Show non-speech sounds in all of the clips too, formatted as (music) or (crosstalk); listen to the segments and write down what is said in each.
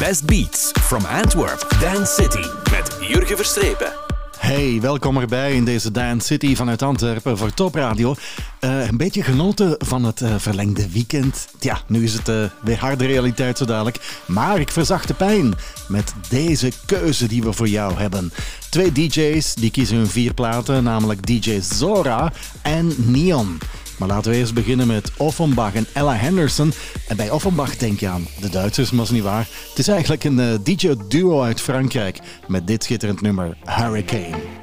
Best Beats from Antwerp, Dance City met Jurgen Verstrepen. Hey, welkom erbij in deze Dance City vanuit Antwerpen voor Top Radio. Eh, een beetje genoten van het uh, verlengde weekend. Ja, nu is het uh, weer harde realiteit zo dadelijk. Maar ik verzacht de pijn met deze keuze die we voor jou hebben. Twee DJ's die kiezen hun vier platen, namelijk DJ Zora en Neon. Maar laten we eerst beginnen met Offenbach en Ella Henderson. En bij Offenbach denk je aan de Duitsers, maar is niet waar. Het is eigenlijk een uh, DJ-duo uit Frankrijk met dit schitterend nummer Hurricane.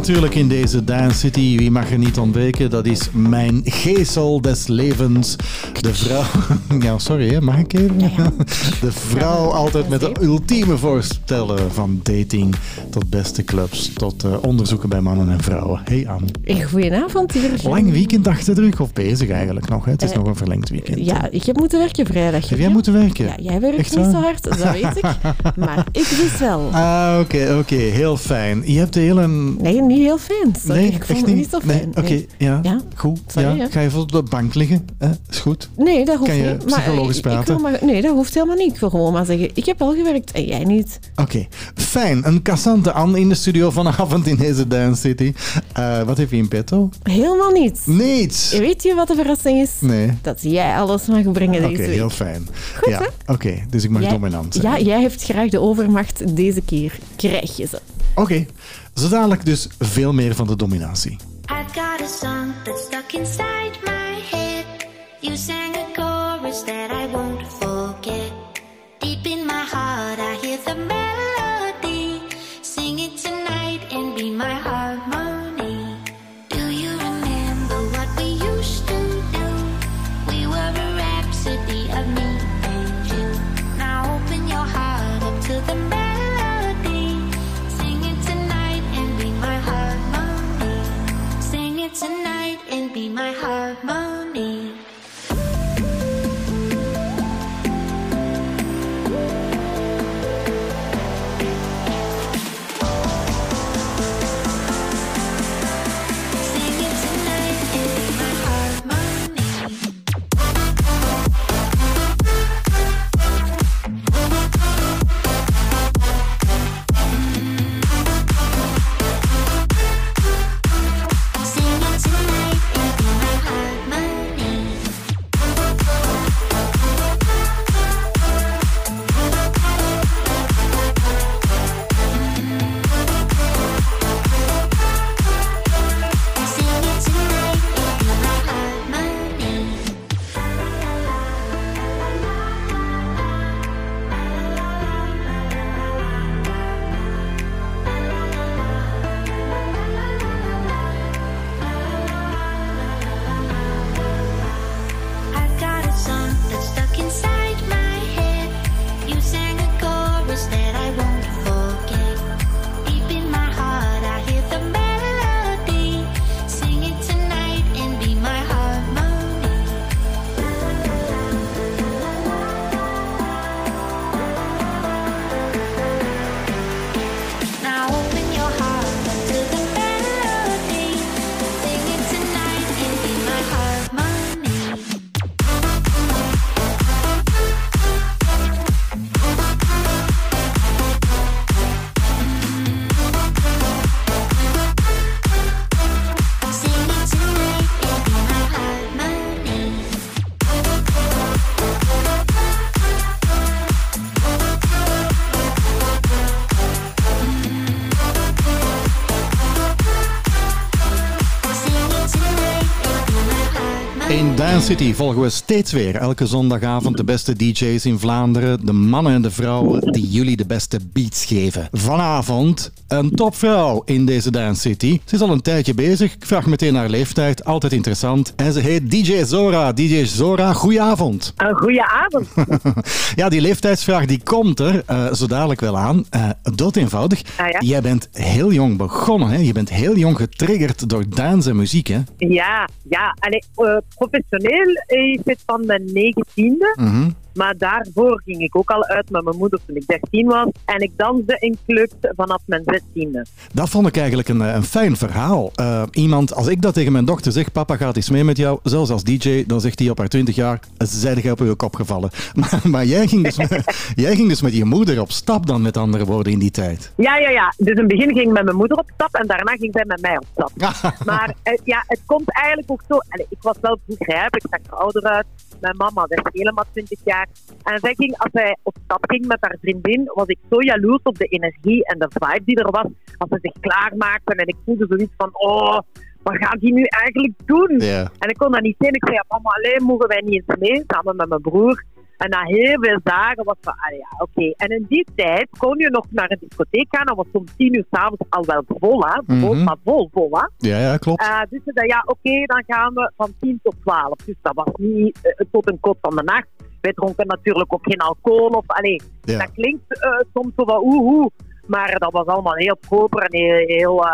Natuurlijk in deze Dance City, wie mag er niet ontbreken? Dat is mijn geestel des levens. (laughs) (laughs) De vrouw. Ja, sorry, mag ik even? De vrouw altijd met de ultieme voorstellen. Van dating tot beste clubs, tot uh, onderzoeken bij mannen en vrouwen. Hey Anne. Goedenavond hier. Lang weekend achter de rug, of bezig eigenlijk nog. Hè? Het is uh, nog een verlengd weekend. Ja, ik heb moeten werken vrijdag. Heb jij moeten werken? Ja, jij werkt Echt niet zo hard, dat weet ik. (laughs) maar ik dus wel. Ah, oké, okay, oké. Okay. Heel fijn. Je hebt de hele... Nee, niet heel fijn. Sorry, nee, ik vond het niet zo fijn. Nee, oké. Okay, ja. Goed. Sorry, ja. Ga je even op de bank liggen? Eh, is goed. Nee, dat hoeft kan je niet. psychologisch maar, praten? Ik maar, nee, dat hoeft helemaal niet. Ik wil gewoon maar zeggen, ik heb wel gewerkt en jij niet. Oké, fijn. Een cassante Anne in de studio vanavond in deze Dance City. Uh, wat heb je in petto? Helemaal niets. Niets? Weet je wat de verrassing is? Nee. Dat jij alles mag brengen deze week. Oké, heel fijn. Goed, ja. Oké, dus ik mag jij, dominant zijn. Ja, jij hebt graag de overmacht. Deze keer krijg je ze. Oké, okay. zo dadelijk dus veel meer van de dominatie. I've got a song that's stuck inside my. You sang a chorus that I won't forget. Deep in my heart, I Dance City volgen we steeds weer. Elke zondagavond de beste DJ's in Vlaanderen. De mannen en de vrouwen die jullie de beste beats geven. Vanavond een topvrouw in deze Dance City. Ze is al een tijdje bezig. Ik vraag meteen haar leeftijd. Altijd interessant. En ze heet DJ Zora. DJ Zora, goedenavond. Een goede avond. (laughs) Ja, die leeftijdsvraag die komt er eh, zo dadelijk wel aan. Eh dood eenvoudig. Ah, ja? Jij bent heel jong begonnen. Hè? Je bent heel jong getriggerd door dance en muziek. Hè? Ja, ja. Allee, eh, professioneel is het van mijn negentiende. Mhm. Maar daarvoor ging ik ook al uit met mijn moeder toen ik 13 was. En ik danste in clubs vanaf mijn zestiende. Dat vond ik eigenlijk een, eh, een fijn verhaal. Eh, iemand, als ik dat tegen mijn dochter zeg, papa gaat eens mee met jou, zelfs als DJ, dan zegt hij op haar 20 jaar, zijde jij op je kop gevallen. (laughs) Maar, maar jij, ging dus met, (laughs) jij ging dus met je moeder op stap dan, met andere woorden, in die tijd. Ja, ja, ja. Dus in het begin ging ik met mijn moeder op stap en daarna ging zij met mij op stap. (laughs) Maar eh, ja, het komt eigenlijk ook zo. Allee, ik was wel vroeg rijp, ik zag er ouder uit. Mijn mama werd helemaal 20 jaar. En zij ging, als zij op stap ging met haar vriendin, was ik zo jaloers op de energie en de vibe die er was. Als ze zich klaarmaakten en ik voelde zoiets van, oh, wat gaat die nu eigenlijk doen? En ik kon dat niet zien. Ik zei, mama, alleen mogen wij niet eens mee, samen met mijn broer. En na heel veel dagen was van, ah ja, oké. En in die tijd kon je nog naar een discotheek gaan. Dat was om tien uur s'avonds al wel vol, hè. Vol, Mhm. maar vol, vol, hè. Ja, ja, klopt. Eh, dus ze zei, ja, oké, dan gaan we van 10 tot 12. Dus dat was niet eh, tot een kot van de nacht. Wij dronken natuurlijk ook geen alcohol. Of, allee, Ja. Dat klinkt eh, soms zo wat oehoe. Maar dat was allemaal heel proper en heel... heel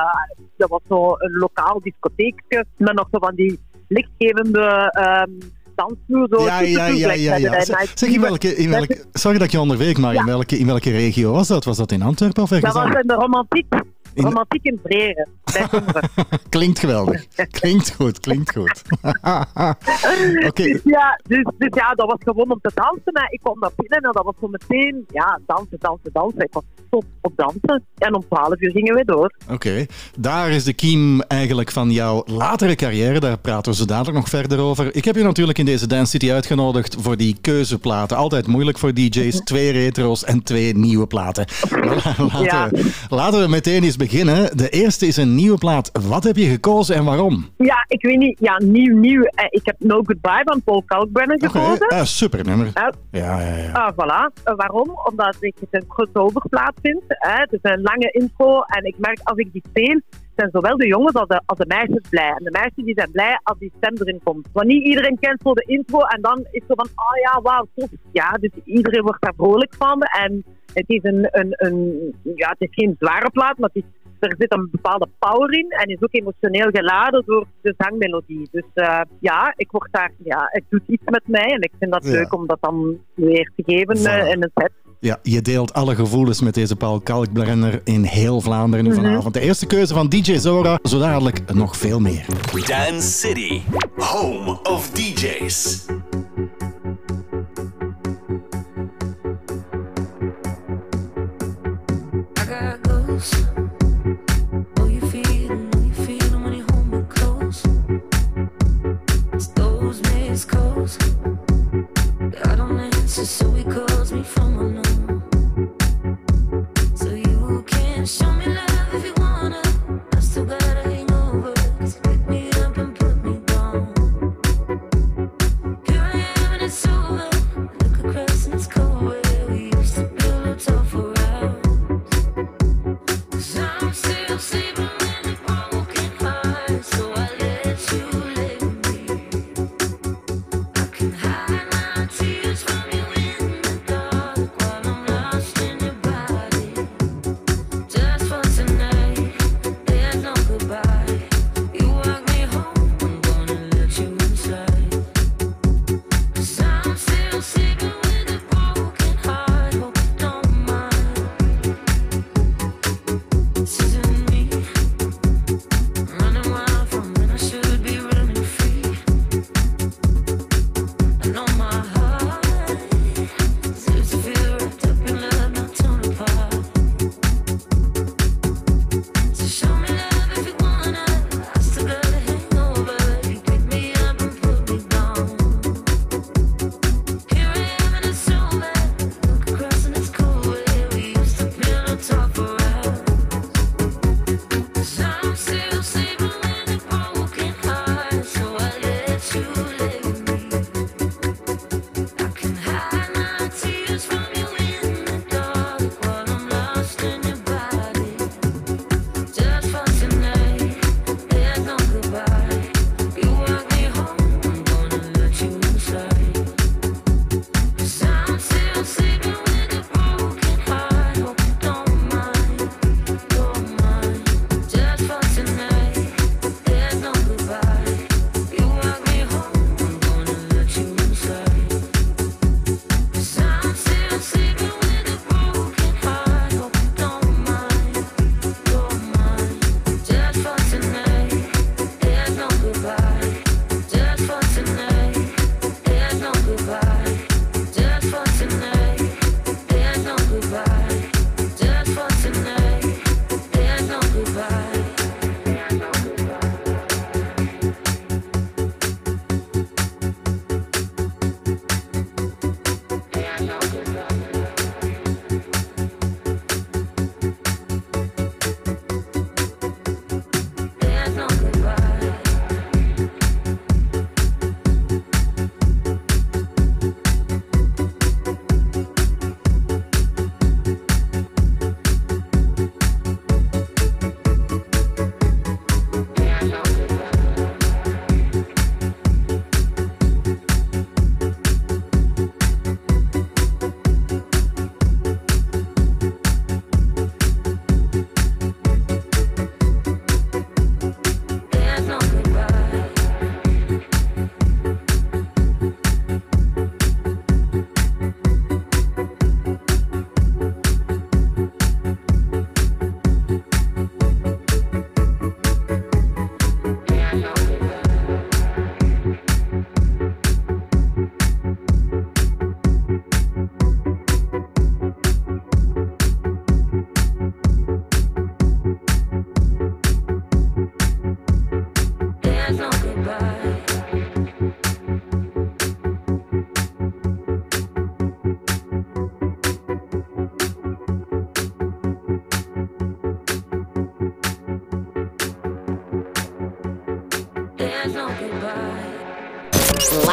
dat was zo een lokaal discotheekje. Met nog zo van die lichtgevende ehm dansvloer. Zo. Ja, ja, ja, ja. ja. Zeg, in welke, in welke, sorry dat ik je onderweek, maar in, welke, in welke regio was dat? Was dat in Antwerpen of ergens Dat was in de romantiek. In- Romantiek in Breren. (laughs) Klinkt geweldig. Klinkt goed, klinkt goed. (laughs) Oké, Ja, dus, dus ja, dat was gewoon om te dansen. hè. Ik kwam daar binnen en dat was zo meteen, ja, dansen, dansen, dansen. Ik was top op dansen. En om 12 uur gingen we door. Oké, daar is de kiem eigenlijk van jouw latere carrière. Daar praten we zo dadelijk nog verder over. Ik heb je natuurlijk in deze Dance City uitgenodigd voor die keuzeplaten. Altijd moeilijk voor DJ's. Twee retro's en twee nieuwe platen. (laughs) Laten, Ja. we, laten we meteen eens beginnen. De eerste is een nieuwe plaat. Wat heb je gekozen en waarom? Ja, ik weet niet, ja, nieuw, nieuw. Eh, Ik heb No Goodbye van Paul Kalkbrenner gekozen. ah, super nummer. Ja. Ja, ja, ja. Ah, voilà. Eh, waarom? Omdat ik het een crossoverplaat vind. Hè. Het is een lange intro en ik merk als ik die speel, zijn zowel de jongens als de, als de meisjes blij. En de meisjes die zijn blij als die stem erin komt. Want niet iedereen kent zo de intro en dan is het zo van, oh ja, wauw, tof. Ja, dus iedereen wordt daar vrolijk van. En het is een, een, een ja, het is geen zware plaat, maar het is, er zit een bepaalde power in en is ook emotioneel geladen door de zangmelodie. Dus eh, ja, ik word daar, ja, het doet iets met mij en ik vind dat Ja. leuk om dat dan weer te geven eh, in een set. Ja, je deelt alle gevoelens met deze Paul Kalkbrenner in heel Vlaanderen nu vanavond. De eerste keuze van DJ Zora, zo dadelijk nog veel meer. Dance City, home of DJs. So he calls me from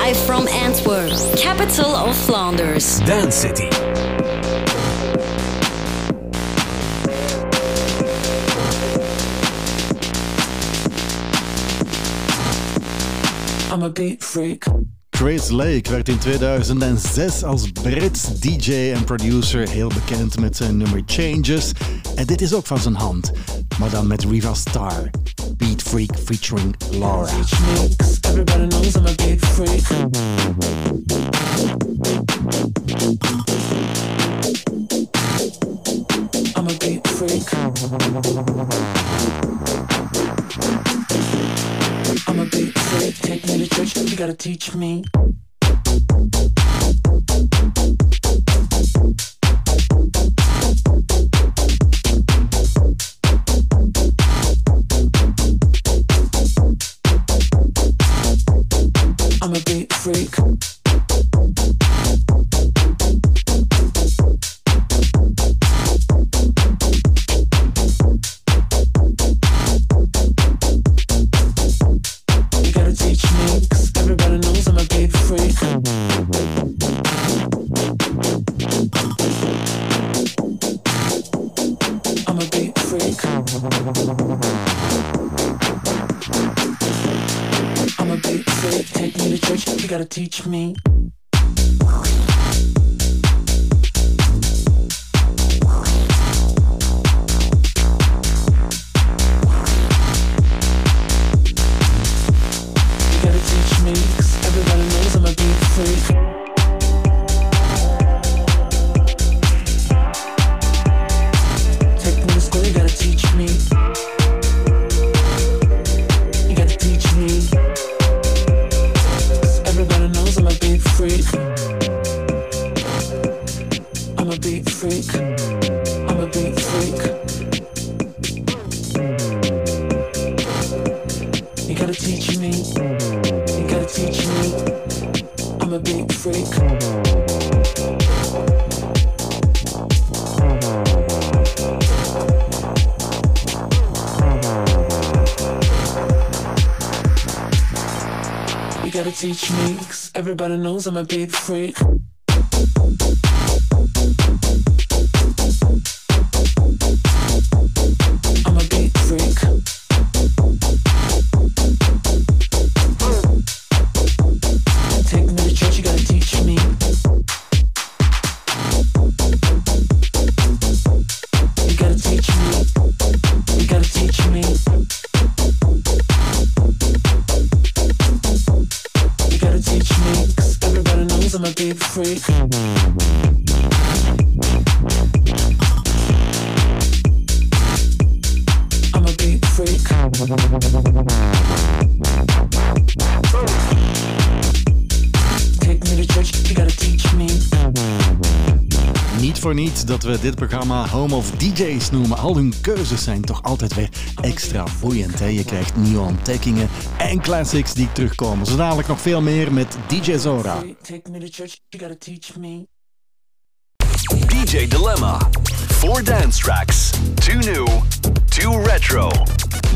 Live from Antwerp, capital of Flanders. Dance City. I'm a beat freak. Chris Lake werd in 2006 als Brits DJ en producer heel bekend met zijn nummer Changes. En dit is ook van zijn hand, maar dan met Riva Star. Beat Freak featuring Laura. A beat freak. I'm a beat freak. I'm a beat freak. Take me to church, you gotta teach me. Everybody knows I'm a big freak. Niet voor niets dat we dit programma Home of DJ's noemen. Al hun keuzes zijn toch altijd weer extra boeiend. Hè? Je krijgt nieuwe ontdekkingen en classics die terugkomen. Zo dadelijk nog veel meer met DJ Zora. Take me to church, you gotta teach me. DJ Dilemma. Four dance tracks. Two new, two retro.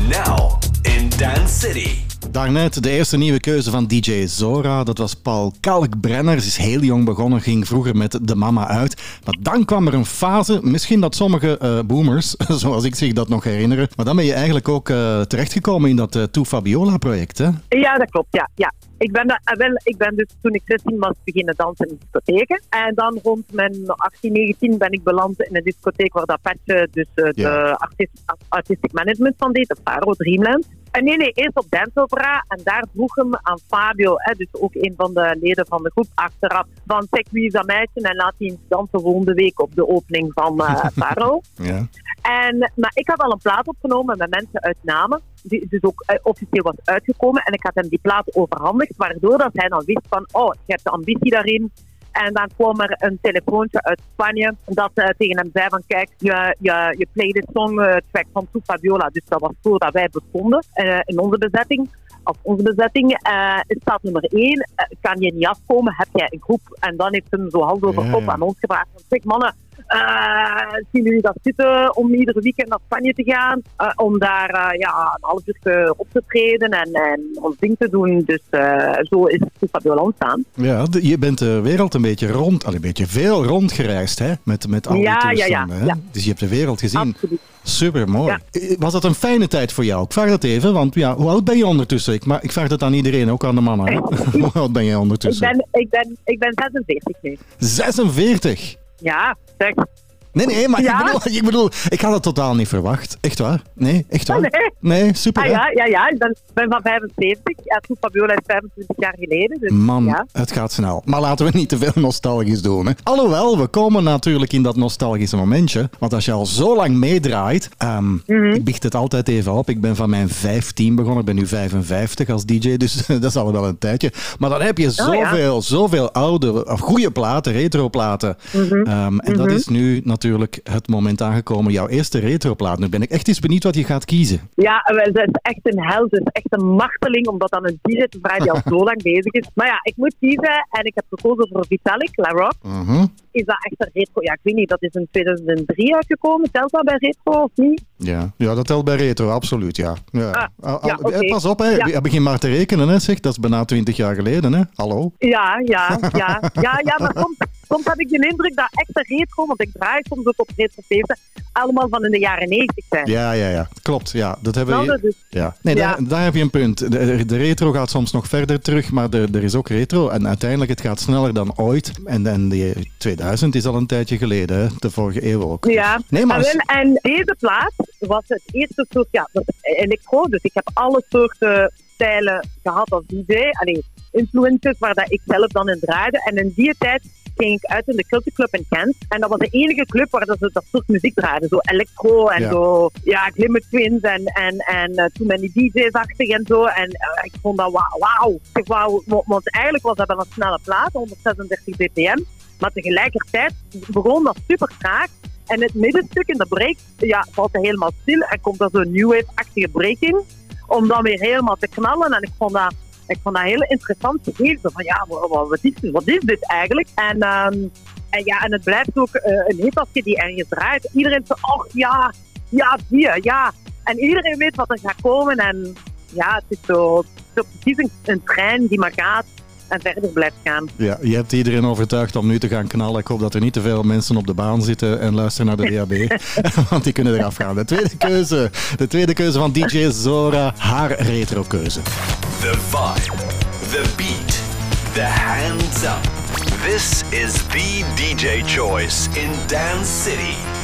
Now in Dance City. Daarnet de eerste nieuwe keuze van DJ Zora. Dat was Paul Kalkbrenner. Ze is heel jong begonnen, ging vroeger met de mama uit. Maar dan kwam er een fase, misschien dat sommige eh, boomers, (laughs) zoals ik zich dat nog herinneren. Maar dan ben je eigenlijk ook eh, terechtgekomen in dat uh, To Fabiola project, hè? Ja, dat klopt. Ja, ja. Ik, ben, eh, wel, ik ben dus toen ik 16 was beginnen dansen in discotheken. En dan rond mijn 18, 19 ben ik beland in een discotheek waar dat Patje dus eh, de artist, artistic management van deed, de Faro Dreamland. En nee, nee, eerst op Dance Opera. En daar vroeg hem aan Fabio, hè, dus ook een van de leden van de groep, achteraf van zeg wie is dat meisje en laat die eens dansen volgende week op de opening van eh (laughs) Faro. Ja. En, maar ik had al een plaat opgenomen met mensen uit Namen, die dus ook eh, officieel was uitgekomen. En ik had hem die plaat overhandigd, waardoor dat hij dan wist van, oh, je hebt de ambitie daarin. En dan kwam er een telefoontje uit Spanje dat eh, tegen hem zei van, kijk, je, je, je play de song eh, track van Tu Fabiola. Dus dat was voordat wij bestonden in onze bezetting. Of onze bezetting. staat nummer één. kan je niet afkomen? Heb jij een groep? En dan heeft hem zo hals over kop ja. aan ons gevraagd. Zeg mannen, zien jullie dat zitten om iedere weekend naar Spanje te gaan? Eh, om daar eh, ja, een half uur op te treden en, en ons ding te doen. Dus eh, zo is het Fabiola ontstaan. Ja, de- je bent de wereld een beetje rond, al een beetje veel rondgereisd, hè? Met, met al die Ja, ja, hè? Dus je hebt de wereld gezien. Absoluut. Super mooi. Ja. Was dat een fijne tijd voor jou? Ik vraag dat even, want ja, hoe oud ben je ondertussen? Ik, maar ik vraag dat aan iedereen, ook aan de mannen. (laughs) Hoe oud ben jij Ik ondertussen? ben, ik, ben, ik ben 46 nu. 46. Ja, zeg. Nee, nee, maar Ja? ik, bedoel, ik bedoel, ik had het totaal niet verwacht. Echt waar? Nee, echt waar? Nee. Nee, super. Ah, ja, ja, ja, ik ben, ben van 75. Ja, toen Fabiola is 25 jaar geleden. Dus, Man, ja. het gaat snel. Maar laten we niet te veel nostalgisch doen. Hè. Alhoewel, we komen natuurlijk in dat nostalgische momentje. Want als je al zo lang meedraait... ehm, Mhm. Ik biecht het altijd even op. Ik ben van mijn 15 begonnen. Ik ben nu 55 als DJ. Dus (laughs) dat is al wel een tijdje. Maar dan heb je Oh, ja. zoveel, zoveel oude, of goede platen, retroplaten. Mhm. Ehm, en dat is nu natuurlijk het moment aangekomen. Jouw eerste retroplaat. Nu ben ik echt eens benieuwd wat je gaat kiezen. Ja, dat is echt een held. Het is echt een marteling om dat aan een DJ te vragen die al zo lang bezig is. Maar ja, ik moet kiezen en ik heb gekozen voor Vitalik, La Rock. Mhm. Is dat echt een retro? Ja, ik weet niet, dat is in 2003 uitgekomen. Telt dat bij retro of niet? Ja. ja, dat telt bij retro, absoluut. Ja. Ja. Ah, ja, oké. Pas op, hè. Ja. Ja, begin maar te rekenen. Hè, zeg. Dat is bijna 20 jaar geleden. Hè. Hallo? Ja, ja, ja. Ja, ja maar soms, soms heb ik de indruk dat echte retro, want ik draai soms ook op retrofeesten, allemaal van in de jaren 90 zijn. Ja, ja, ja. Klopt. Ja, dat hebben Nou, we. dat is- Ja. Nee, Ja. Daar, daar heb je een punt. De, de retro gaat soms nog verder terug, maar er, er is ook retro. En uiteindelijk, het gaat sneller dan ooit. En, en die 2000 is al een tijdje geleden, hè. de vorige eeuw ook. Ja, Nee, maar en, deze plaat was het eerste soort, ja, electro, dus ik heb alle soorten stijlen gehad als DJ. Allee, influencers waar dat ik zelf dan in draaide. En in die tijd ging ik uit in de Culture Club in Kent. En dat was de enige club waar dat ze dat soort muziek draaiden. Zo electro en Ja. zo, ja, Glimmer Twins en, en, en eh, toen ben die DJ's-achtig en zo. En eh, ik vond dat wauw. zeg, wauw, want- want eigenlijk was dat wel een snelle plaat, 136 bpm. Maar tegelijkertijd begon dat super traag. En het middenstuk in de break ja, valt er helemaal stil en komt er zo'n new wave-achtige breaking. Om dan weer helemaal te knallen. En ik vond dat, ik vond dat heel interessant gegeven. Van ja, wa- wa- wat is, dit? wat is dit eigenlijk? En, ehm, en ja, en het blijft ook eh, een hit als je die ergens draait. Iedereen zegt, oh ja, ja, die, ja. En iedereen weet wat er gaat komen. En ja, het is zo, zo precies een, een trein die maar gaat en verder blijft gaan. Ja, je hebt iedereen overtuigd om nu te gaan knallen. Ik hoop dat er niet te veel mensen op de baan zitten en luisteren naar de (laughs) DAB. (laughs) want die kunnen eraf gaan. De tweede keuze, de tweede keuze van DJ Zora, haar retro keuze. The vibe, the beat, the hands up. This is the DJ choice in Dance City.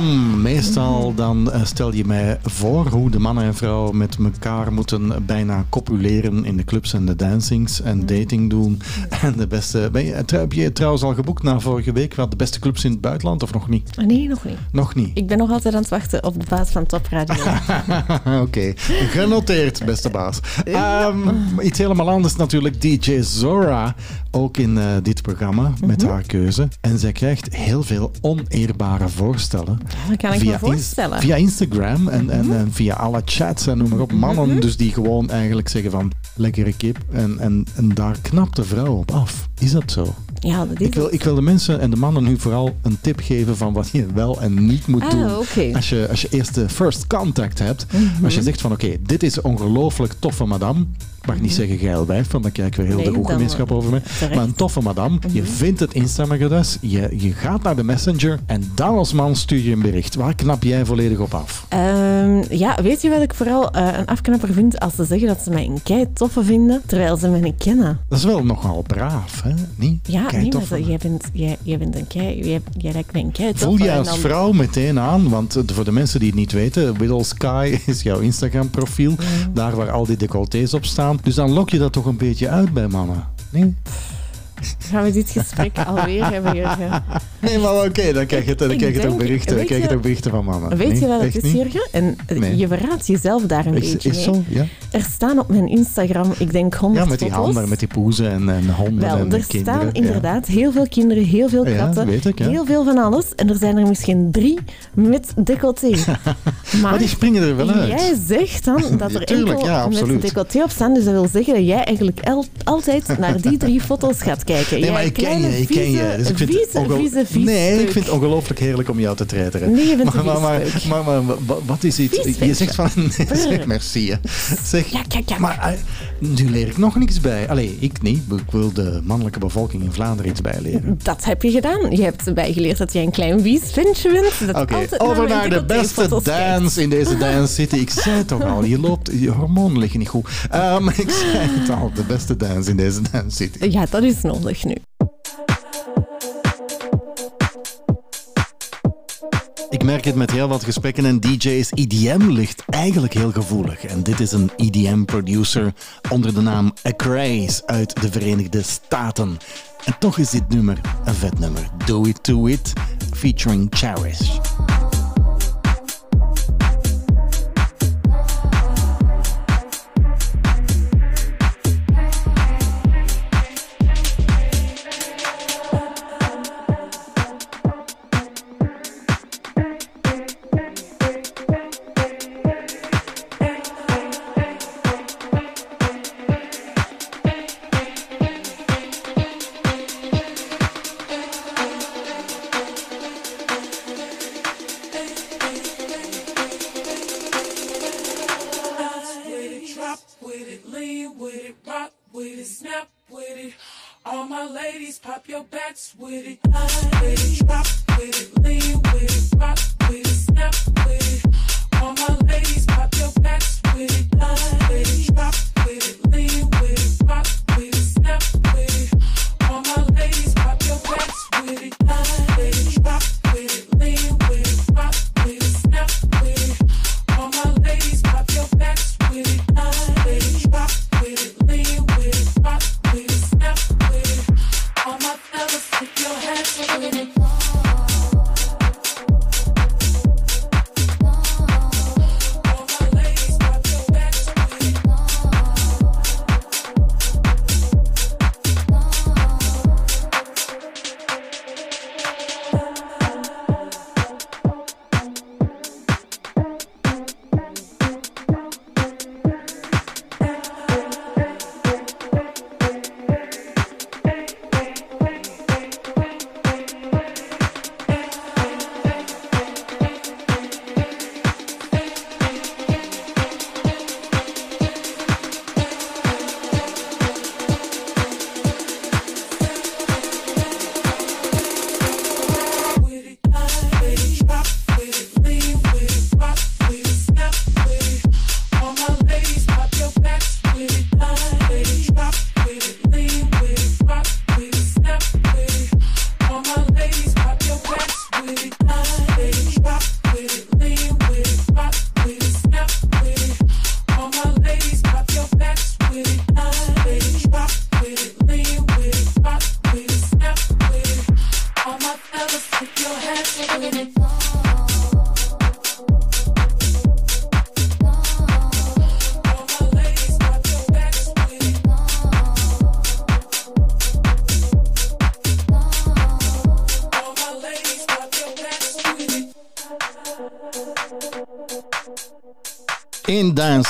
Brown. Meestal dan eh, stel je mij voor hoe de man en vrouw met elkaar moeten bijna copuleren in de clubs en de dancings en dating doen. En de beste... Ben je, heb je trouwens al geboekt na vorige week wat de beste clubs in het buitenland of nog niet? Nee, nog niet. Nog niet. Ik ben nog altijd aan het wachten op de baas van Top Radio. (laughs) Oké, genoteerd, beste baas. Ehm, iets helemaal anders natuurlijk. DJ Zora, ook in eh, dit programma met haar keuze. En zij krijgt heel veel oneerbare voorstellen. dat kan ik me Ins- voorstellen. Mhm. via Instagram en, en, en via alle chats en noem maar op. Mannen dus die gewoon eigenlijk zeggen van lekkere kip. En, en, en daar knapt de vrouw op af. Is dat zo? Ja, dat is Ik wil, ik wil de mensen en de mannen nu vooral een tip geven van wat je wel en niet moet Ah, doen. Als, je, als je eerst de first contact hebt. Mhm. Als je zegt van oké, dit is ongelooflijk toffe madame. Ik mag niet zeggen geil wijf, want dan ik weer heel Mhm. Nee, de dan, roegemeenschap eh, over me. terecht. Mhm. Maar een toffe madame. Je vindt het Instagram-adres. Je, je gaat naar de messenger. En dan als man stuur je een bericht. Waar knap jij volledig op af? Ehm, ja, weet je wat ik vooral eh, een afknapper vind? Als ze zeggen dat ze mij een kei toffe vinden, terwijl ze mij niet kennen. Dat is wel nogal braaf, hè? Niet? Ja, Kei nee, maar jij bent, jij, jij bent een kei, jij, jij lijkt mij een kei toffe. Voel je als dan- vrouw meteen aan, want eh, voor de mensen die het niet weten, Whittle Sky (laughs) is jouw Instagram-profiel, daar waar al die decolletés op staan. Dus dan lok je dat toch een beetje uit bij mannen. Nee, Gaan we dit gesprek alweer hebben? Jurgen? nee maar oké, dan krijg je, dan krijg je toch berichten, dan krijg je toch berichten van mannen. Weet Nee, je wat het is, niet? Jurgen? En eh, Nee. je verraadt jezelf daar een Is, beetje is zo? Ja. Er staan op mijn Instagram, ik denk 100 ja, met die handen, met die poezen en, en honden Wel, en er kinderen. staan ja. inderdaad heel veel kinderen, heel veel Ja, katten, weet ik, ja. heel veel van alles. En er zijn er misschien drie met decolleté. (laughs) Maar die springen er wel uit. Jij zegt dan (laughs) dat er Ja, tuurlijk, enkel ja, met decolleté op staan. Dus dat wil zeggen dat jij eigenlijk altijd naar die drie foto's gaat kijken. Nee, maar ik ken je, ik ken je. Dus ik vind vieze, vieze, Nee, ik vind het ongelooflijk heerlijk om jou te treiteren. Nee, je bent maar, maar, maar, wat is iets? Je zegt van... (laughs) Nee, zeg, merci. Zeg, Ja, maar eh, nu leer ik nog niks bij. Allee, ik niet. Ik wil de mannelijke bevolking in Vlaanderen iets bijleren. Dat heb je gedaan. Je hebt bijgeleerd dat jij een klein vies ventje bent. Oké, altijd over naar de beste kijkt. dance in deze Dance City. Ik zei het toch al, je loopt, je hormonen liggen niet goed. Ehm, (laughs) ik zei het al, de beste dance in deze Dance City. Ja, dat is nodig nu. Ik merk het met heel wat gesprekken en DJ's. EDM ligt eigenlijk heel gevoelig. En dit is een EDM-producer onder de naam Acraze uit de Verenigde Staten. En toch is dit nummer een vet nummer. Do It To It, featuring Cherish.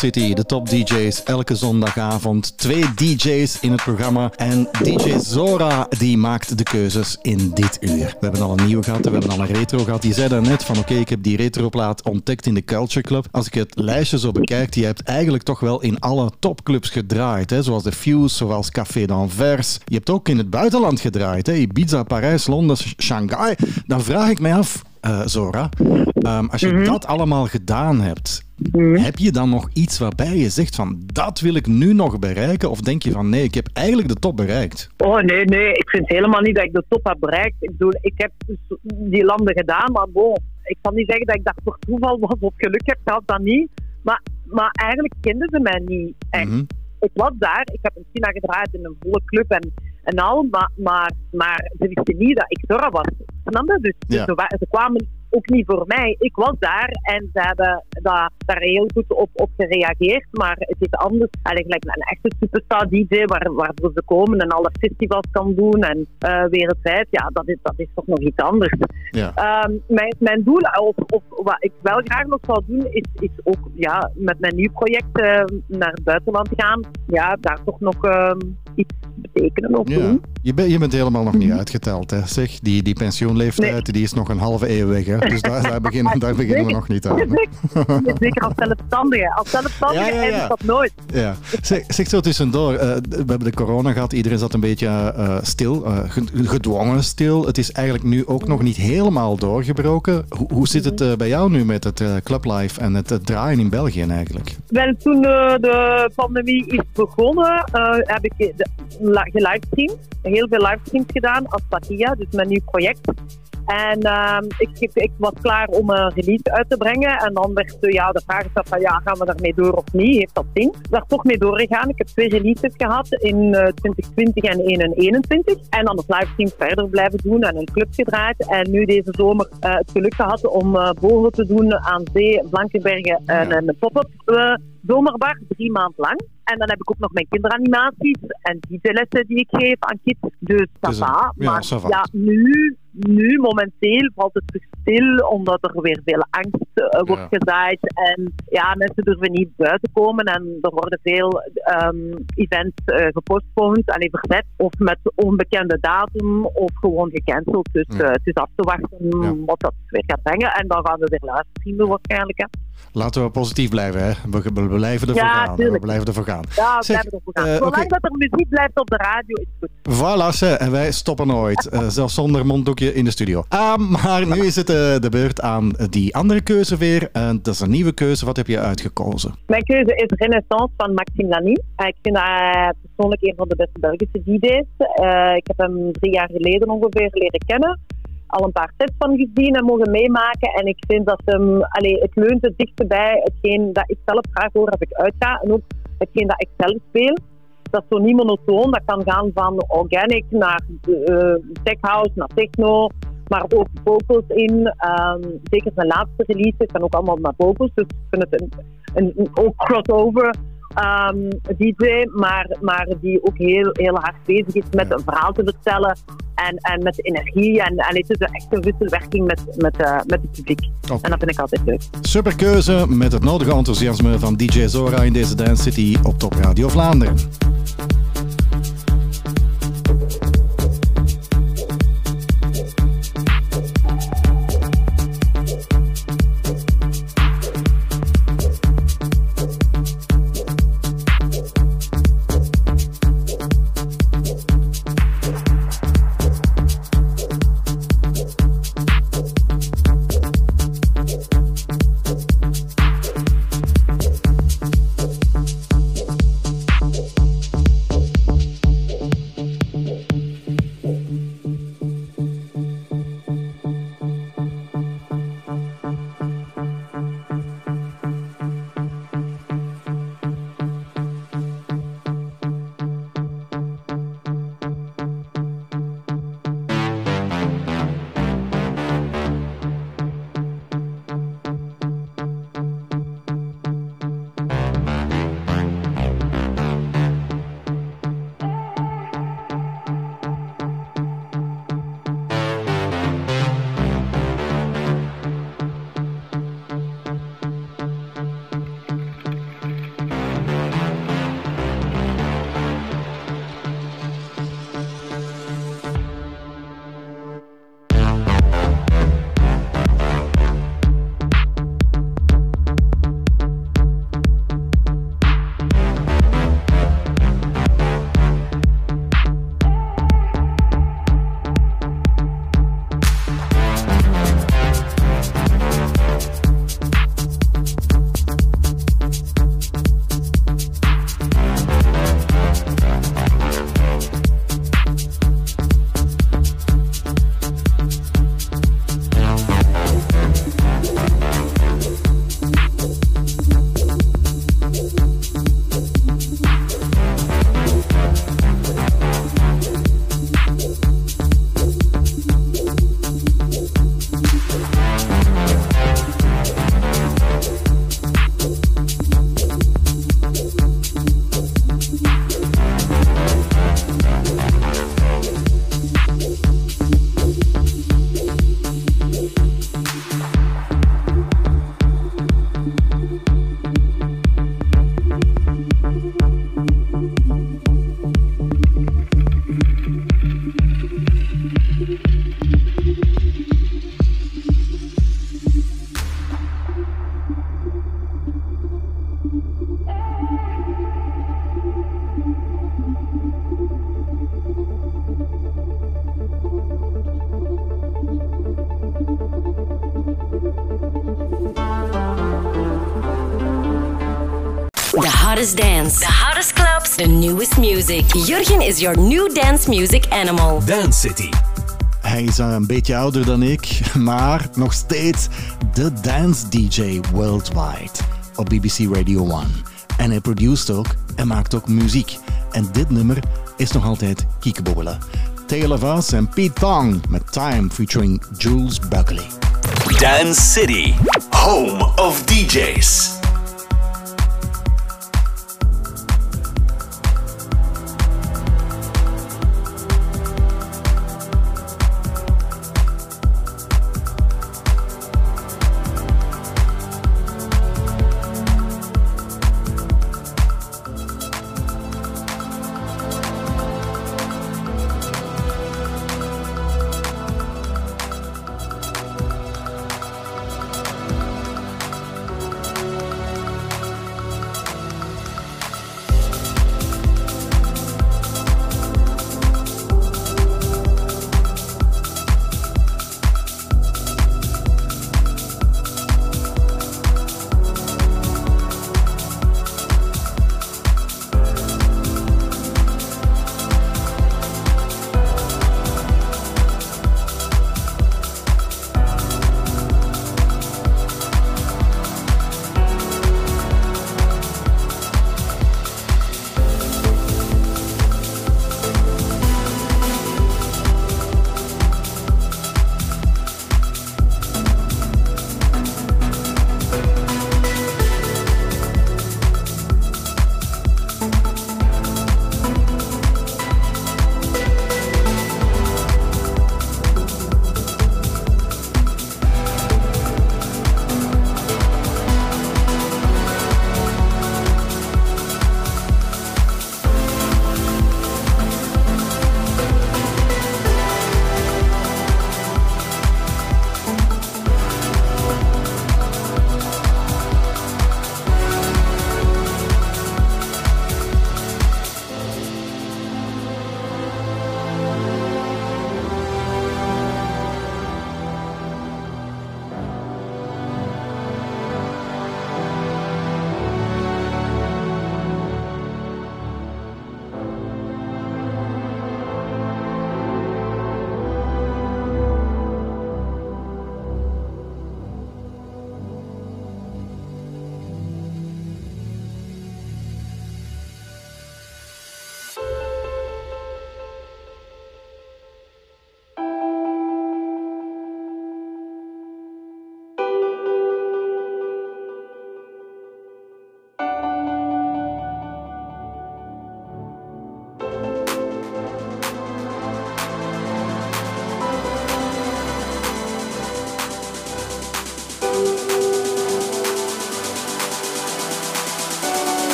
City, de top DJ's elke zondagavond. Twee DJ's in het programma. En DJ Zora die maakt de keuzes in dit uur. We hebben al een nieuwe gehad, we hebben al een retro gehad. Die zei daarnet van oké, ik heb die retroplaat ontdekt in de Culture Club. Als ik het lijstje zo bekijk, je hebt eigenlijk toch wel in alle topclubs gedraaid. Hè? Zoals de Fuse, zoals Café d'Anvers. Je hebt ook in het buitenland gedraaid. Hè? Ibiza, Parijs, Londen, Shanghai. Dan vraag ik mij af, eh, Zora, ehm, als je dat allemaal gedaan hebt, heb je dan nog iets waarbij je zegt van dat wil ik nu nog bereiken? Of denk je van nee, ik heb eigenlijk de top bereikt? Oh nee, nee, ik vind helemaal niet dat ik de top heb bereikt. Ik bedoel, ik heb dus die landen gedaan, maar bon, ik kan niet zeggen dat ik dat voor toeval was of geluk heb gehad, dat niet. Maar, maar eigenlijk kenden ze mij niet echt. Mhm. Ik was daar, ik heb in China gedraaid in een volle club en, en al, maar, maar, maar ze wisten niet dat ik Zora was. Snap je? Dus, dus ze kwamen ook niet voor mij. Ik was daar en ze hebben da- daar heel goed op, op gereageerd. Maar het is anders. Eigenlijk een echte superstar DJ waar, waarvoor ze komen en alle festivals kan doen en eh wereldwijd. Ja, dat is, dat is toch nog iets anders. Ja. Ehm, mijn, mijn doel, of, of wat ik wel graag nog zou doen, is, is ook ja, met mijn nieuw project eh, naar het buitenland gaan. Ja, daar toch nog ehm, iets betekenen of Ja. doen. Je, bent je bent helemaal nog niet uitgeteld. Hè? Zeg, die, die pensioenleeftijd die is nog een halve eeuw weg. Hè? Dus daar, daar, beginnen, (laughs) daar beginnen we nog niet aan. Zeker, zeker als zelfstandige. Als zelfstandige Ja, ja, dat nooit. Ja. Zeg, zeg zo tussendoor, eh, we hebben de corona gehad, iedereen zat een beetje eh, stil, eh, ge- gedwongen stil. Het is eigenlijk nu ook nog niet helemaal doorgebroken. Hoe, hoe zit het bij jou nu met het clublife en het, draaien in België eigenlijk? Wel, toen de pandemie is begonnen, heb ik gelivestreamd. Heel veel livestreams gedaan als Patia, dus mijn nieuw project. En ehm, ik, ik, was klaar om een release uit te brengen. En dan werd eh, ja, de vraag gesteld van ja, gaan we daarmee door of niet? Heeft dat zin? Ik ben er toch mee doorgegaan. Ik heb twee releases gehad in eh, 2020 en 2021. En dan het livestream verder blijven doen en een club gedraaid. En nu deze zomer eh, het geluk gehad om eh boven te doen aan zee, Blankenbergen en een pop-up eh, zomerbar, drie maanden lang. En dan heb ik ook nog mijn kinderanimaties en DJ-lessen die ik geef aan kids. Dus va. ja, Maar ja, nu, nu momenteel valt het terug stil, omdat er weer veel angst eh, wordt Ja. gezaaid. En ja, mensen durven niet buiten komen en er worden veel ehm, events eh gepostponed, alleen verzet. Of met onbekende datum of gewoon gecanceld. Dus Ja. eh, het is af te wachten wat dat weer gaat brengen. En dan gaan we weer livestreamen waarschijnlijk. Hè. Laten we positief blijven, hè? We, blijven ervoor Ja, gaan. We blijven ervoor gaan. Ja, we Zeg, blijven ervoor gaan. eh, Zolang dat er muziek blijft op de radio, is het goed. Voilà, ze, en wij stoppen nooit. Eh, zelfs zonder monddoekje in de studio. Ah, maar nu is het eh, de beurt aan die andere keuze weer. En dat is een nieuwe keuze. Wat heb je uitgekozen? Mijn keuze is Renaissance van Maxime Lamy. Ik vind hij persoonlijk een van de beste Belgische DJ's. Ik heb hem drie jaar geleden ongeveer leren kennen. Al een paar sets van gezien en mogen meemaken. En ik vind dat hem, allee, het leunt het dichtst bij hetgeen dat ik zelf graag hoor als ik uitga. En ook hetgeen dat ik zelf speel. Dat is zo niet monotoon. Dat kan gaan van organic naar eh tech house, naar techno. Maar ook vocals in. Ehm, zeker zijn laatste releases zijn ook allemaal naar vocals. Dus ik vind het een, een, een ook crossover ehm, DJ, maar, maar die ook heel, heel hard bezig is met Ja. een verhaal te vertellen en, en met energie. En, en het is een echte wisselwerking met, met, eh, met het publiek. En dat vind ik altijd leuk. Super keuze met het nodige enthousiasme van DJ Zora in deze Dance City op Top Radio Vlaanderen. Hottest dance, the hottest clubs, the newest music. Jurgen is your new dance music animal. Dance City. Hij is een beetje ouder dan ik, (laughs) maar nog steeds de dance DJ worldwide op BBC Radio 1. En hij produceert ook en maakt ook muziek. En dit nummer is nog altijd kiekebobbelen. Taylor Voss en Pete Tong met Time featuring Jules Buckley. Dance City. Home of DJs.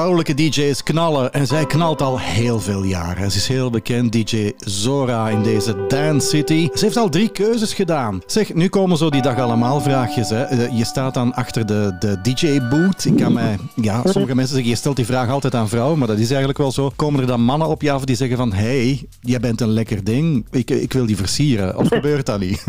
Vrouwelijke DJ's knallen en zij knalt al heel veel jaren. Ze is heel bekend, DJ Zora in deze Dance City. Ze heeft al drie keuzes gedaan. Zeg, nu komen zo die dag allemaal vraagjes. Hè. Eh, Je staat dan achter de, de DJ-boot. Ik kan mij, ja, sommige mensen zeggen, je stelt die vraag altijd aan vrouwen, maar dat is eigenlijk wel zo. Komen er dan mannen op je af die zeggen van, hey, jij bent een lekker ding, ik, ik wil die versieren. Of gebeurt dat niet?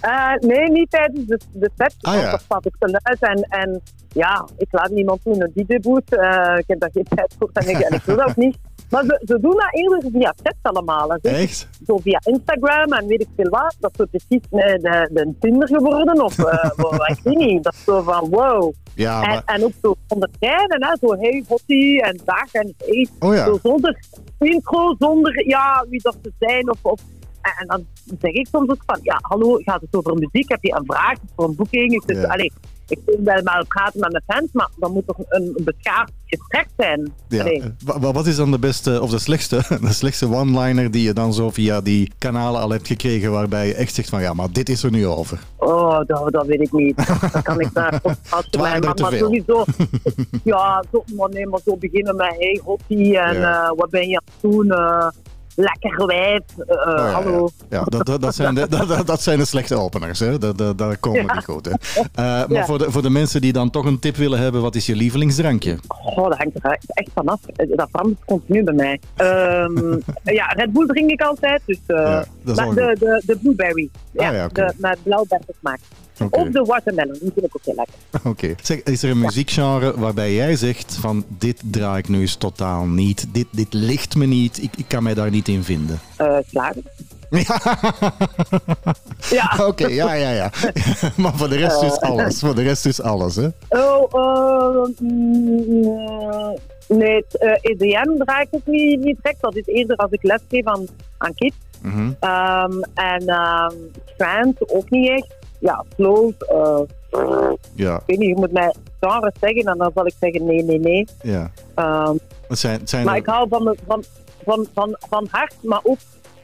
Eh, nee, niet tijdens de, de set. Ah, ja. Stap ik te luid en, en ja, ik laat niemand doen een DJ-boot. Eh, ik heb daar geen tijd voor en ik, en ik wil dat ook niet. Maar ze, ze doen dat eerder via chat allemaal. hè. Zeker Echt? Zo via Instagram en weet ik veel wat. Dat is precies eh, de, de Tinder geworden. Of (laughs) wat, ik weet niet. Dat is zo van wow. Ja, En, ook zo onderscheiden, hè? zo hey, hottie en dag en hey. Oh ja. Zo zonder intro, zonder ja, wie dat ze zijn. Of, of, en, en dan zeg ik soms ook van, ja, hallo, gaat het over muziek? Heb je een vraag voor een boeking? Het, Ja. allee, ik wil wel maar praten met mijn fans, maar dan moet toch een, een beschaafd gesprek zijn. Ja. Eh, wa- wa- Wat is dan de beste, of de slechtste, (laughs) de slechtste one-liner die je dan zo via die kanalen al hebt gekregen, waarbij je echt zegt van ja, maar dit is er nu over. Oh, dat, dat weet ik niet. Dat kan ik daar (laughs) waren mij maar sowieso. (laughs) ja, zo, maar nee, maar zo beginnen met hey, hottie en Ja. eh, wat ben je aan het doen? Eh, lekker wijf. eh, Oh, ja, hallo. Ja, ja dat, dat, dat, zijn de, (laughs) dat, dat- zijn de slechte openers, hè. Dat, dat, dat komen Ja. niet goed, hè. (laughs) Eh, maar voor, de, voor de mensen die dan toch een tip willen hebben, wat is je lievelingsdrankje? Goh, dat hangt er echt vanaf. Dat verandert continu bij mij. Ehm, (laughs) ja, Red Bull drink ik altijd. Dus, eh, maar de, de, de blueberry. Ja, Ah, ja, de, met blauwbergensmaak. Of de watermelon. Die vind ik ook heel lekker. Oké. Zeg, is er een muziekgenre waarbij jij zegt van dit draai ik nu eens totaal niet, dit, dit ligt me niet, ik, ik kan mij daar niet in vinden? Eh slagen. (laughs) Ja. Oké, ja, ja, ja. (laughs) maar voor de rest dus alles. Voor de rest dus alles, hè? Oh, eh, mm, nee, het, eh, EDM draai ik ook niet, niet direct. Dat is eerder als ik lesgeef aan, aan kids. Mhm. Ehm, en ehm trance ook niet echt. Ja, slow. eh, Ja, ik weet niet, je moet mij genres zeggen en dan zal ik zeggen nee, nee, nee. ja. Het zijn, zijn maar er- ik hou van, van, van, van, van hard, maar ook,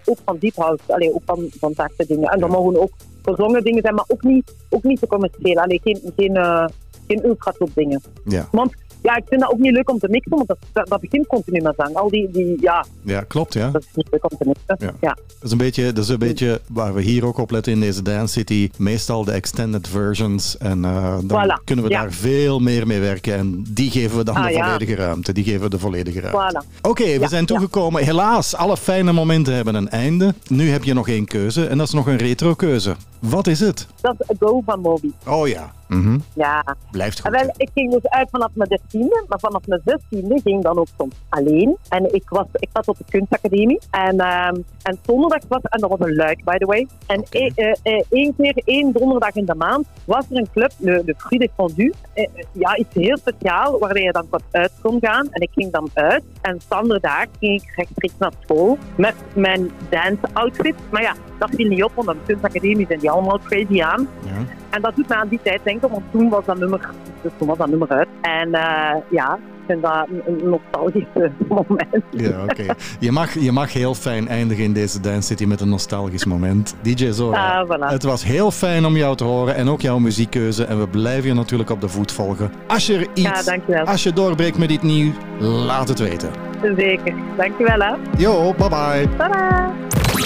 ook van deep house. Allee, ook van, van zachte dingen. En dat mogen ook gezongen dingen zijn, maar ook niet, ook niet te commercieel. Allee, geen, geen, eh, geen ultra top dingen. ja. Want ja, ik vind dat ook niet leuk om te mixen, want dat, dat, dat begint continu met zang. Al die, die, ja, ja, klopt, ja. dat is niet leuk om te mixen. Ja. Ja. Dat is een beetje, dat is een beetje waar we hier ook op letten in deze Dance City. Meestal de extended versions. En eh, dan Voilà, kunnen we ja. daar veel meer mee werken. En die geven we dan Ah, de ja. volledige ruimte. Die geven we de volledige ruimte. Voilà. Oké, we zijn toegekomen. Helaas, alle fijne momenten hebben een einde. Nu heb je nog één keuze. En dat is nog een retro keuze. Wat is het? Dat is A Go van Moby. Oh ja. Mhm. Ja. Blijft goed. wel, ik ging dus uit vanaf mijn dertiende, maar vanaf mijn zestiende ging ik dan ook soms alleen. En ik, was, ik zat op de kunstacademie. En, ehm en donderdag was, en dat was een luik, by the way. En e- eh, eh, één keer, één donderdag in de maand, was er een club, de, de des Fondus. Eh, ja, iets heel speciaal, waar je dan wat uit kon gaan. En ik ging dan uit. En standaard daar ging ik rechtstreeks naar school met mijn dance outfit. Maar ja, dat viel niet op, want de kunstacademie zijn die allemaal crazy aan. Ja. En dat doet me aan die tijd denken, want toen was dat nummer, dus toen was dat nummer uit. En eh, ja, ik vind dat een, een nostalgisch eh, (laughs) moment. Ja, oké. Je, mag, je mag heel fijn eindigen in deze Dance City met een nostalgisch moment. DJ Zora, Ah, voilà. het was heel fijn om jou te horen en ook jouw muziekkeuze. En we blijven je natuurlijk op de voet volgen. Als je er Ja, iets, dankjewel. als je doorbreekt met dit nieuw, laat het weten. Zeker. Dankjewel, hè. Yo, bye bye. Tada!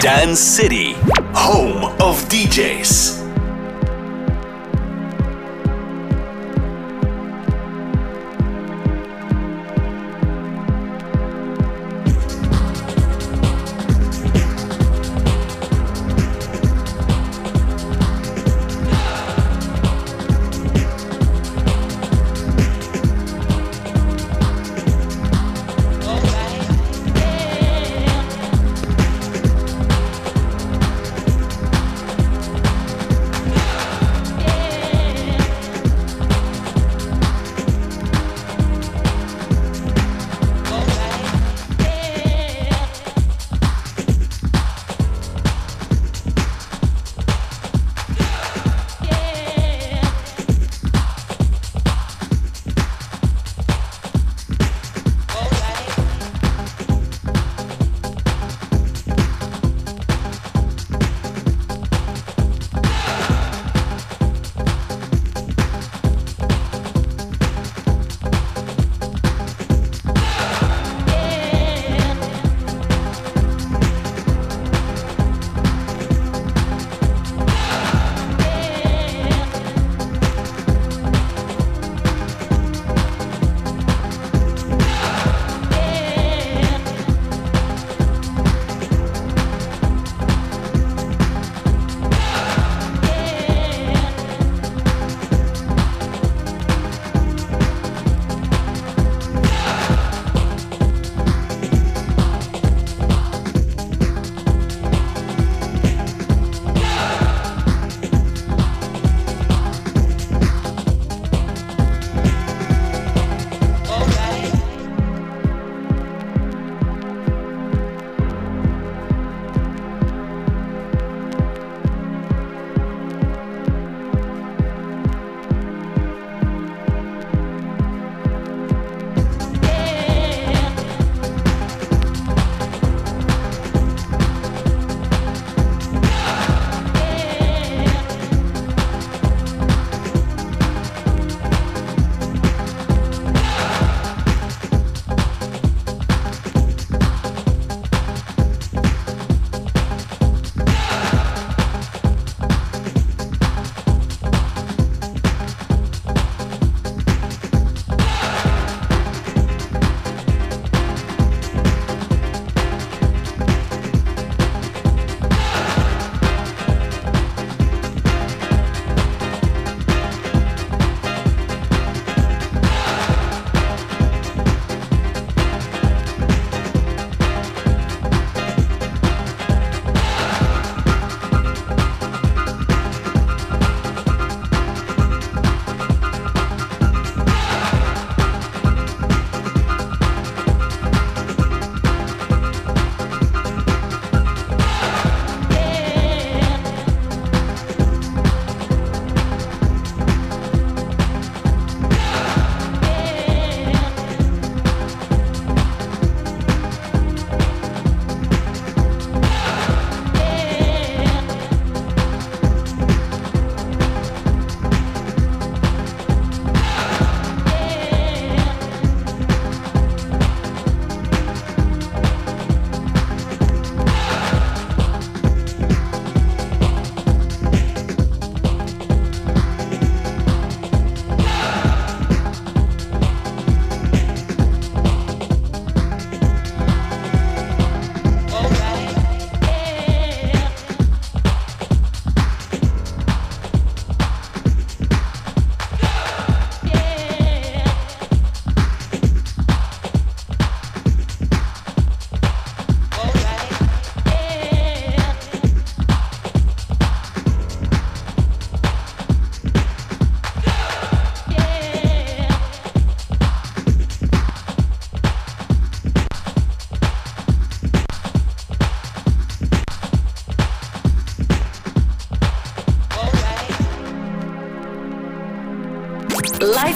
Dance City, home of DJs.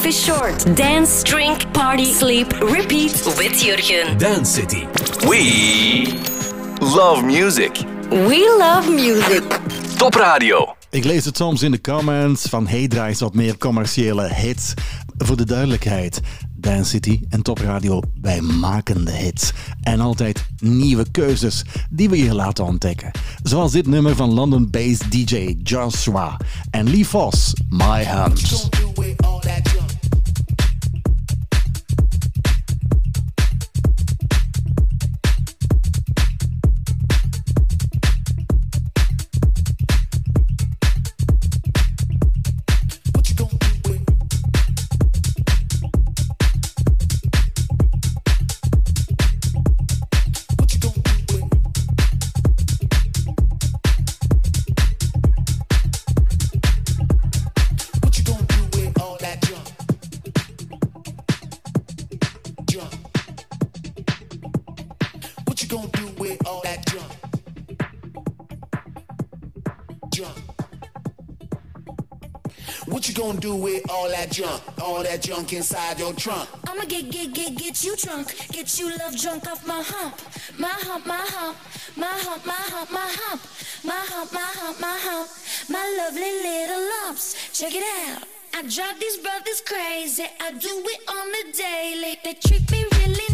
Life is short. Dance, drink, party, sleep, repeat with Jurgen. Dance City. We love music. We love music. Top Radio. Ik lees het soms in de comments van hey, draai eens wat meer commerciële hits. Voor de duidelijkheid, Dance City en Top Radio, wij maken de hits. En altijd nieuwe keuzes die we je laten ontdekken. Zoals dit nummer van London-based DJ Joshua en Lee Voss, My Hunt. That junk inside your trunk? I'ma get, get, get, get you drunk. Get you love drunk off my hump. My hump, my hump. My hump, my hump, my hump. My hump, my hump, my hump. My lovely little lumps. Check it out. I drive these brothers crazy. I do it on the daily. They treat me really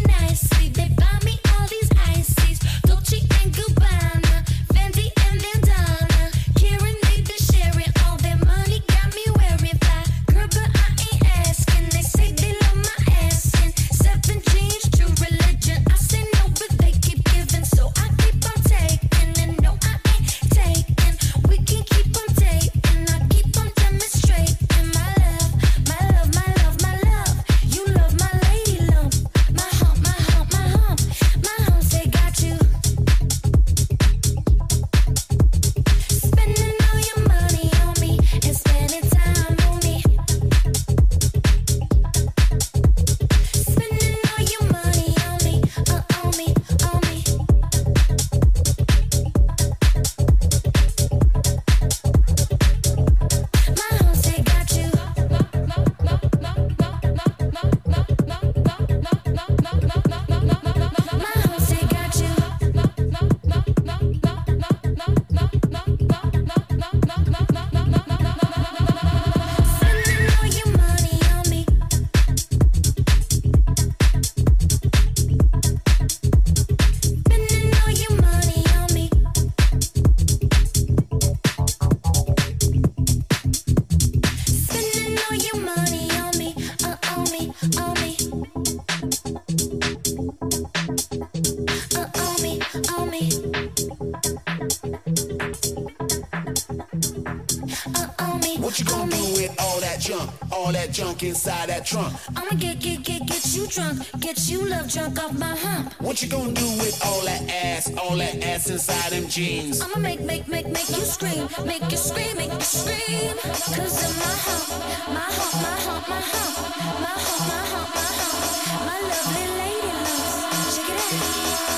inside that trunk? I'ma get, get, get, get you drunk, get you love drunk off my hump. What you gonna do with all that ass? All that ass inside them jeans? I'ma make, make, make, make you scream, make you scream, make you scream. Cause of my hump, my hump, my hump, my hump, my hump, my hump, my hump, my lovely lady loves. Check it out.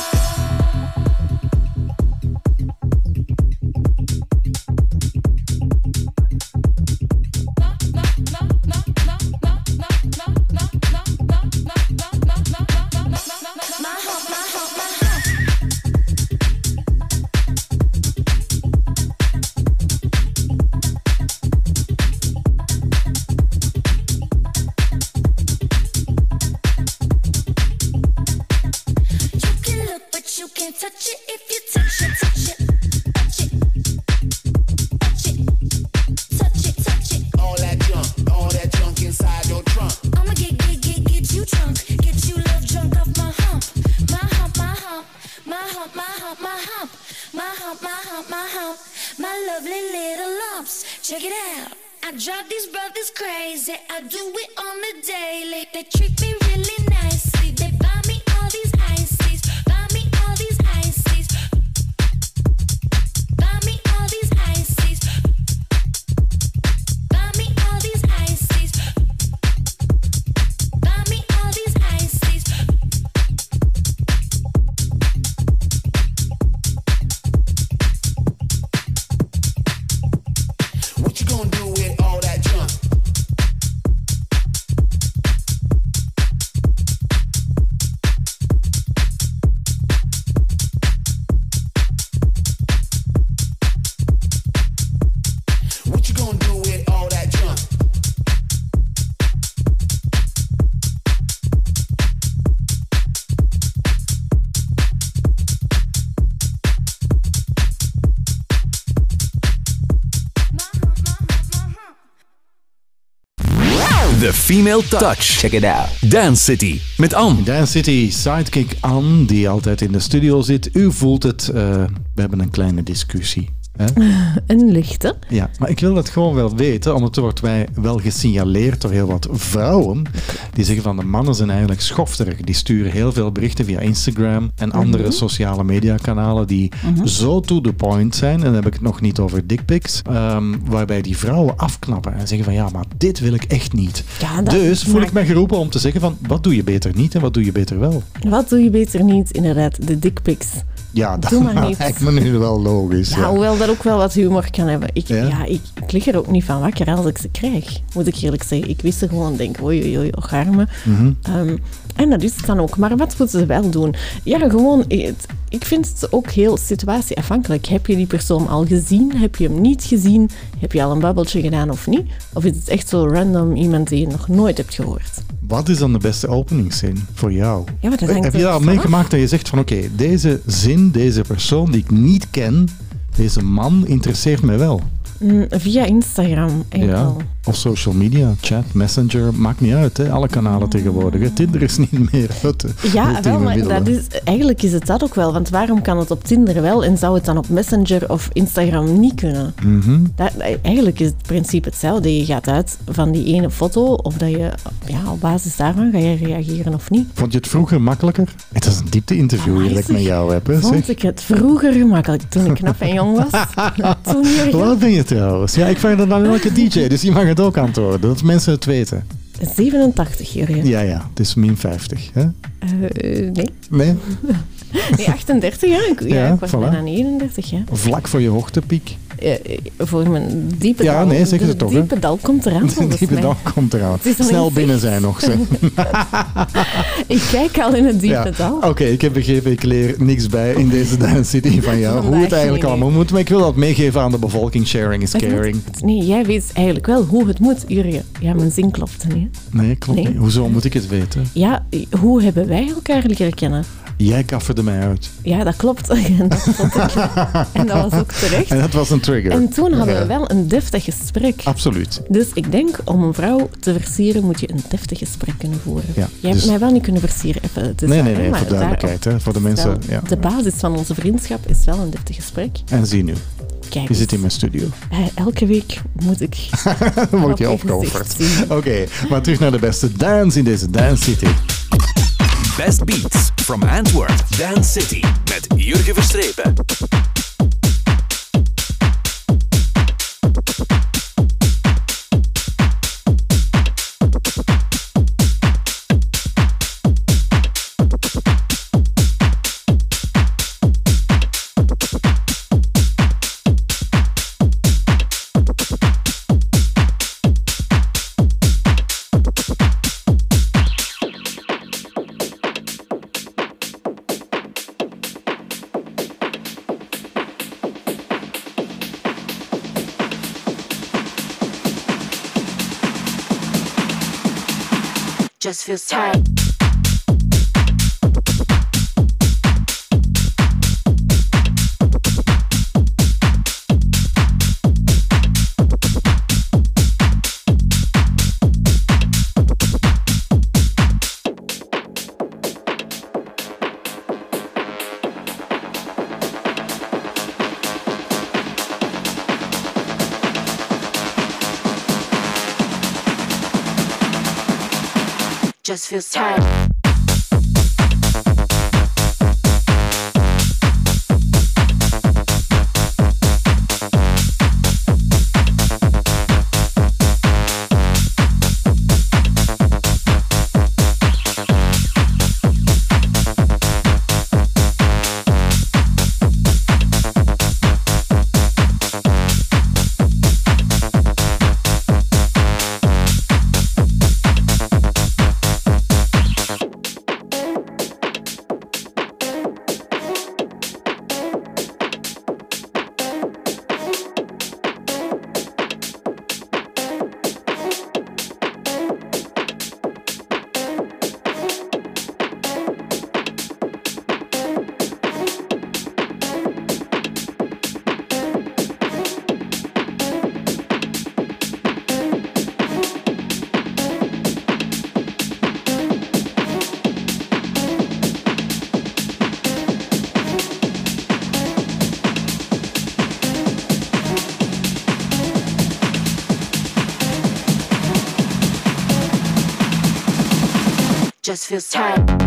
Female touch. Check it out. Dance City met Anne. Dance City sidekick Anne, die altijd in de studio zit. U voelt het, eh, we hebben een kleine discussie. Hè? (laughs) Een lichte. Ja, maar ik wil dat gewoon wel weten, omdat er wordt mij wel gesignaleerd door heel wat vrouwen. Die zeggen van de mannen zijn eigenlijk schofterig. Die sturen heel veel berichten via Instagram en andere sociale mediakanalen die zo to the point zijn. En dan heb ik het nog niet over dickpics. ehm, waarbij die vrouwen afknappen en zeggen van ja, maar dit wil ik echt niet. Ja, dus voel ik mij geroepen om te zeggen van wat doe je beter niet en wat doe je beter wel. Wat doe je beter niet? Inderdaad, de dickpics. Ja, dat Doe maar (laughs) niet. lijkt me nu wel logisch. Ja, Ja. hoewel dat ook wel wat humor kan hebben. Ik, Ja? ja? ik, ik lig er ook niet van wakker als ik ze krijg, moet ik eerlijk zeggen. Ik wist er gewoon, denk, oei, oei, oei, och, arme. Mhm. Ehm, en dat is het dan ook. Maar wat moeten ze wel doen? Ja, gewoon, het- ik vind het ook heel situatieafhankelijk. Heb je die persoon al gezien? Heb je hem niet gezien? Heb je al een babbeltje gedaan of niet? Of is het echt zo random iemand die je nog nooit hebt gehoord? Wat is dan de beste openingszin voor jou? Ja, maar dat hangt Heb je dat al meegemaakt dat je zegt van oké, deze zin, deze persoon die ik niet ken, deze man interesseert mij wel? Mm, via Instagram enkel. Ja. Of social media, chat, messenger, maakt niet uit. Hè? Alle kanalen tegenwoordig. hè. Tinder is niet meer het Ja, wel, maar dat is, eigenlijk is het dat ook wel. Want waarom kan het op Tinder wel en zou het dan op Messenger of Instagram niet kunnen? Mhm. Dat, eigenlijk is het principe hetzelfde. Je gaat uit van die ene foto of dat je ja, op basis daarvan ga je reageren of niet. Vond je het vroeger makkelijker? Het is een diepte-interview hier dat ik met jou heb. Hè, Vond ik het vroeger gemakkelijk toen ik knap en jong was. (laughs) toen oud ben je trouwens? Ja, ik vraag dat aan elke DJ, dus je mag het ook antwoorden. Dat mensen het weten. 87 Jurgen. Ja, ja, het is min 50. Hè? Eh, nee. Nee? (laughs) (laughs) nee, 38 ja. Ik, ja, Ja, ik was voilà. bijna 39 ja. Vlak voor je hoogtepiek. Eh, eh, voor mijn diepe Ja, dal. nee, zeg de het toch, diepe dal komt eraan (laughs) volgens Die mij. dag komt eraan. Snel binnen zijn nog. Zeg. (laughs) Ik kijk al in het diepe Ja. dal. Oké, ik heb begrepen, ik leer niks bij in deze Dance City van jou. Vandaag hoe het eigenlijk allemaal moet. Maar ik wil dat meegeven aan de bevolking. Sharing is caring. Nee, jij weet eigenlijk wel hoe het moet, Jurgen. Ja, mijn zin klopt niet. hè. Nee, klopt Nee. niet. Hoezo moet ik het weten? Ja, hoe hebben wij elkaar leren kennen? Jij kafferde mij uit. Ja, dat klopt. En (laughs) dat, vond ik, (laughs) en dat was ook terecht. En dat was een trigger. En toen hadden we wel een deftig gesprek. Absoluut. Dus ik denk, om een vrouw te versieren, moet je een deftig gesprek kunnen voeren. Ja, Jij dus- hebt mij wel niet kunnen versieren, even Nee, nee, nee, maar voor duidelijkheid. Hè, voor de mensen. Ja. De basis van onze vriendschap is wel een deftig gesprek. En zie nu, Kijk, je zit in mijn studio. eh, elke week moet ik (laughs) word je op je opgeofferd. Oké, maar terug naar de beste dance in deze Dance City. Best Beats from Antwerp. Dance City met Jurgen Verstrepen. Feels tight. Just feels tight. Feels tight.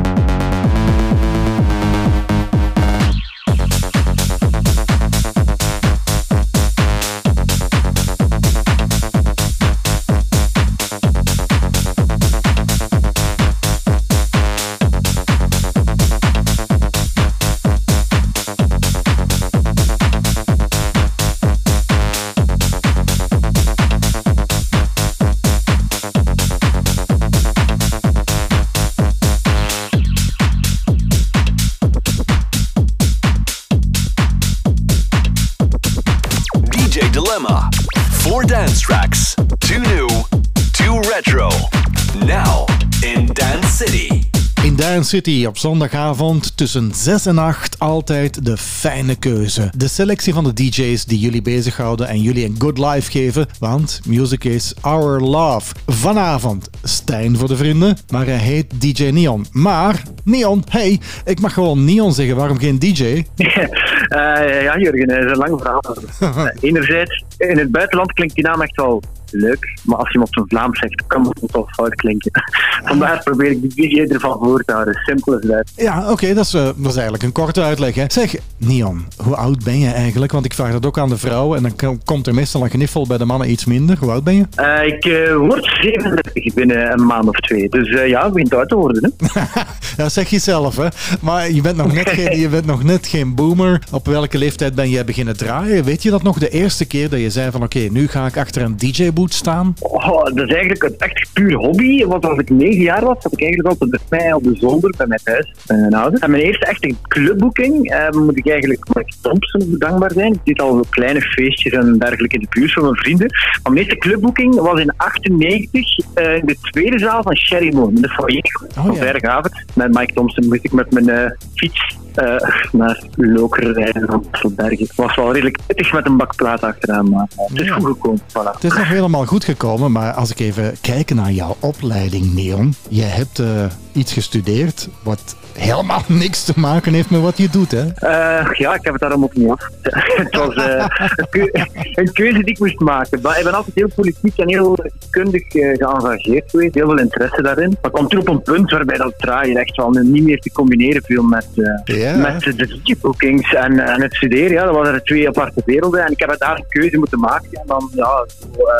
City op zondagavond tussen 6 en 8 altijd de fijne keuze. De selectie van de DJ's die jullie bezighouden en jullie een good life geven, want music is our love. Vanavond Stijn voor de vrienden, maar hij heet DJ Neon. Maar, Neon, hey, ik mag gewoon Neon zeggen, waarom geen DJ? (laughs) Eh, ja, Jurgen, dat is een lang verhaal. (laughs) Enerzijds, in het buitenland klinkt die naam echt wel leuk, maar als je hem op zijn Vlaams zegt, kan het wel fout klinken. (laughs) Vandaar probeer ik die DJ ervan voor te houden. Simpel als dat. Ja, oké, dat, is, eh, dat is eigenlijk een korte uitleg. Hè. Zeg, Neon, hoe oud ben je eigenlijk? Want ik vraag dat ook aan de vrouwen en dan ko- komt er meestal een gniffel bij de mannen iets minder. Hoe oud ben je? Eh, ik eh, word 37 binnen een maand of twee. Dus ja, het begint oud te worden. Hè? (laughs) Ja, zeg je zelf, hè. Maar je bent, nog net geen, je bent nog net geen boomer. Op welke leeftijd ben jij beginnen draaien? Weet je dat nog de eerste keer dat je zei van oké, nu ga ik achter een DJ-boot staan? Oh, dat is eigenlijk een echt puur hobby. Want als ik negen jaar was, zat ik eigenlijk altijd bij mij op de zolder, bij mijn thuis, bij mijn ouders. En mijn eerste echte clubboeking eh, moet ik eigenlijk Mike Thompson dankbaar zijn. Ik deed al kleine feestjes en dergelijke in de buurt van mijn vrienden. Maar mijn eerste clubboeking was in 98 eh, in de tweede zaal van Sherry Moon, in de foyer van ja. Vrijdagavond. Met Mike Thompson moest ik met mijn eh, fiets eh, naar Lokeren rijden van Hasselbergen. Het was wel redelijk pittig met een bak plaat achteraan, maar eh, het is Ja. goed gekomen. Voilà. Het is nog helemaal goed gekomen, maar als ik even kijk naar jouw opleiding, Neon. Je hebt eh, iets gestudeerd wat helemaal (laughs) niks te maken heeft met wat je doet, hè? Eh, ja, ik heb het daarom ook niet af. (laughs) het was eh, een, keu- (laughs) een keuze die ik moest maken. Maar ik ben altijd heel politiek en heel kundig eh, geëngageerd geweest. Heel veel interesse daarin. Maar ik kwam toen op een punt waarbij dat draaien echt wel niet meer te combineren viel met, met de DJ-bookings en, en het studeren. Ja, dat waren twee aparte werelden. En ik heb daar een keuze moeten maken. En dan ja,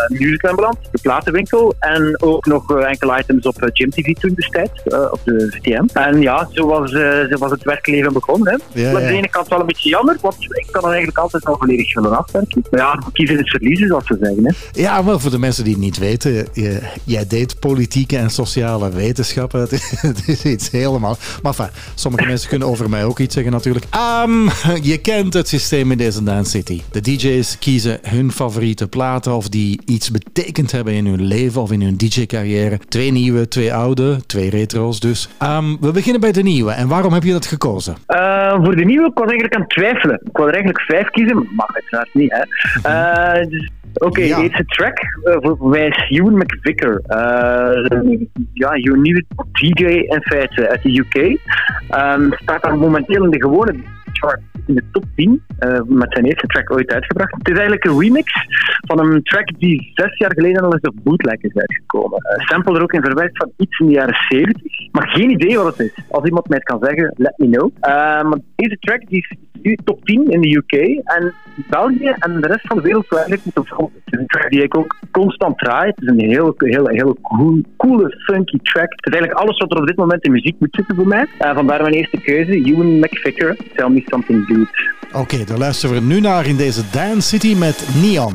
Music beland, de platenwinkel. En ook nog enkele items op Gym TV toen destijds, op de VTM. En ja, zo was, eh, zo was het werkleven begonnen. Hè. Ja, Maar ja. aan de ene kant wel een beetje jammer, want ik kan er eigenlijk altijd wel volledig willen afwerken. Maar ja, kiezen is verliezen, zoals ze zeggen. Hè. Ja, maar voor de mensen die het niet weten, je, jij deed politieke en sociale wetenschappen. (laughs) Het is, het is iets helemaal. Maar enfin, sommige (laughs) mensen kunnen over mij ook iets zeggen natuurlijk. Ehm, je kent het systeem in deze Dance City. De DJ's kiezen hun favoriete platen of die iets betekend hebben in hun leven of in hun DJ-carrière. Twee nieuwe, twee oude, twee retro's dus. Ehm, we beginnen bij de nieuwe. En waarom heb je dat gekozen? Eh, voor de nieuwe, ik was eigenlijk aan het twijfelen. Ik wou er eigenlijk vijf kiezen, maar mag uiteraard niet. hè. Eh, dus, Oké, Ja. de eerste track eh, voor, mij is Ewan McVicker. Ja, een nieuwe DJ in feite uit de UK. Ehm, staat daar momenteel in de gewone in de top 10 eh, met zijn eerste track ooit uitgebracht. Het is eigenlijk een remix van een track die zes jaar geleden al eens op bootleg is uitgekomen. Uh, sample er ook in verwerkt van iets in de jaren 70. Maar geen idee wat het is. Als iemand mij het kan zeggen, let me know. Eh, maar deze track die is nu top 10 in de UK en België en de rest van de wereld eigenlijk moeten volgen. Het is een track die ik ook constant draai. Het is een heel, heel, heel cool, coole, funky track. Het is eigenlijk alles wat er op dit moment in muziek moet zitten voor mij. Eh, vandaar mijn eerste keuze, Ewan McVicker, Tell Me Something. Oké, daar luisteren we nu naar in deze Dance City met Neon.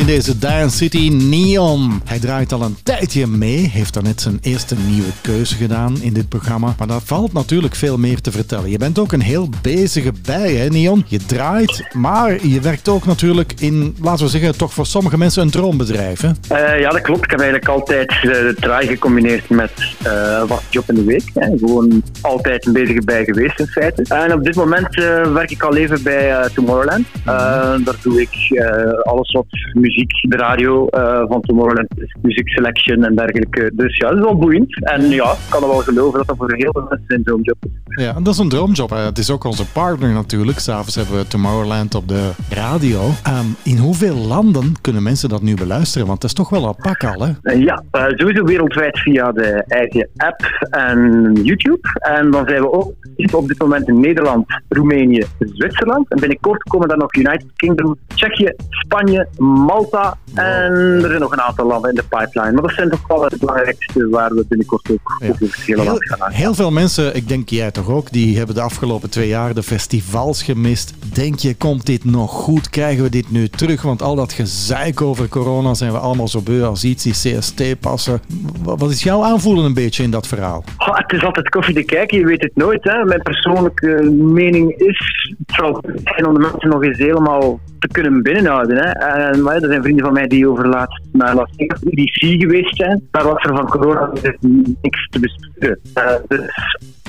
In deze Dance City Neon. Hij draait al een tijdje mee, heeft daarnet zijn eerste nieuwe keuze gedaan in dit programma. Maar daar valt natuurlijk veel meer te vertellen. Je bent ook een heel bezige bij, hè Neon? Je draait, maar je werkt ook natuurlijk in, laten we zeggen, toch voor sommige mensen een droombedrijf, hè? Eh, ja, dat klopt. Ik heb eigenlijk altijd de draai gecombineerd met eh, wat job in de week. Hè. Gewoon altijd een bezige bij geweest in feite. En op dit moment eh, werk ik al even bij eh, Tomorrowland. Eh, daar doe ik alles wat muziek, de radio van Tomorrowland is, muziek selection en dergelijke. Dus ja, dat is wel boeiend. En ja, ik kan er wel geloven dat dat voor heel veel mensen een droomjob is. Ja, en dat is een droomjob. hè. Het is ook onze partner natuurlijk. S'avonds hebben we Tomorrowland op de radio. Ehm, in hoeveel landen kunnen mensen dat nu beluisteren? Want dat is toch wel een pak al, hè? Ja, eh, sowieso wereldwijd via de eigen app en YouTube. En dan zijn we ook op dit moment in Nederland, Roemenië, Zwitserland. En binnenkort komen dan nog United Kingdom, Tsjechië, Spanje, Malta. En er zijn nog een aantal landen in de pipeline. Maar dat zijn toch wel het belangrijkste waar we binnenkort ook over land gaan aan. Heel veel mensen, ik denk jij toch ook, die hebben de afgelopen twee jaar de festivals gemist. Denk je, komt dit nog goed? Krijgen we dit nu terug? Want al dat gezeik over corona zijn we allemaal zo beu als iets, die CST-passen. Wat is jouw aanvoelen een beetje in dat verhaal? Het is altijd koffie te kijken, je weet het nooit. Hè. Mijn persoonlijke mening is, het goed zijn om de mensen nog eens helemaal te kunnen binnenhouden. Hè. En, maar er zijn vrienden van mij die over laatst naar Las Vegas, EDC geweest zijn. Daar was er van corona dus niks te besturen. Eh, dus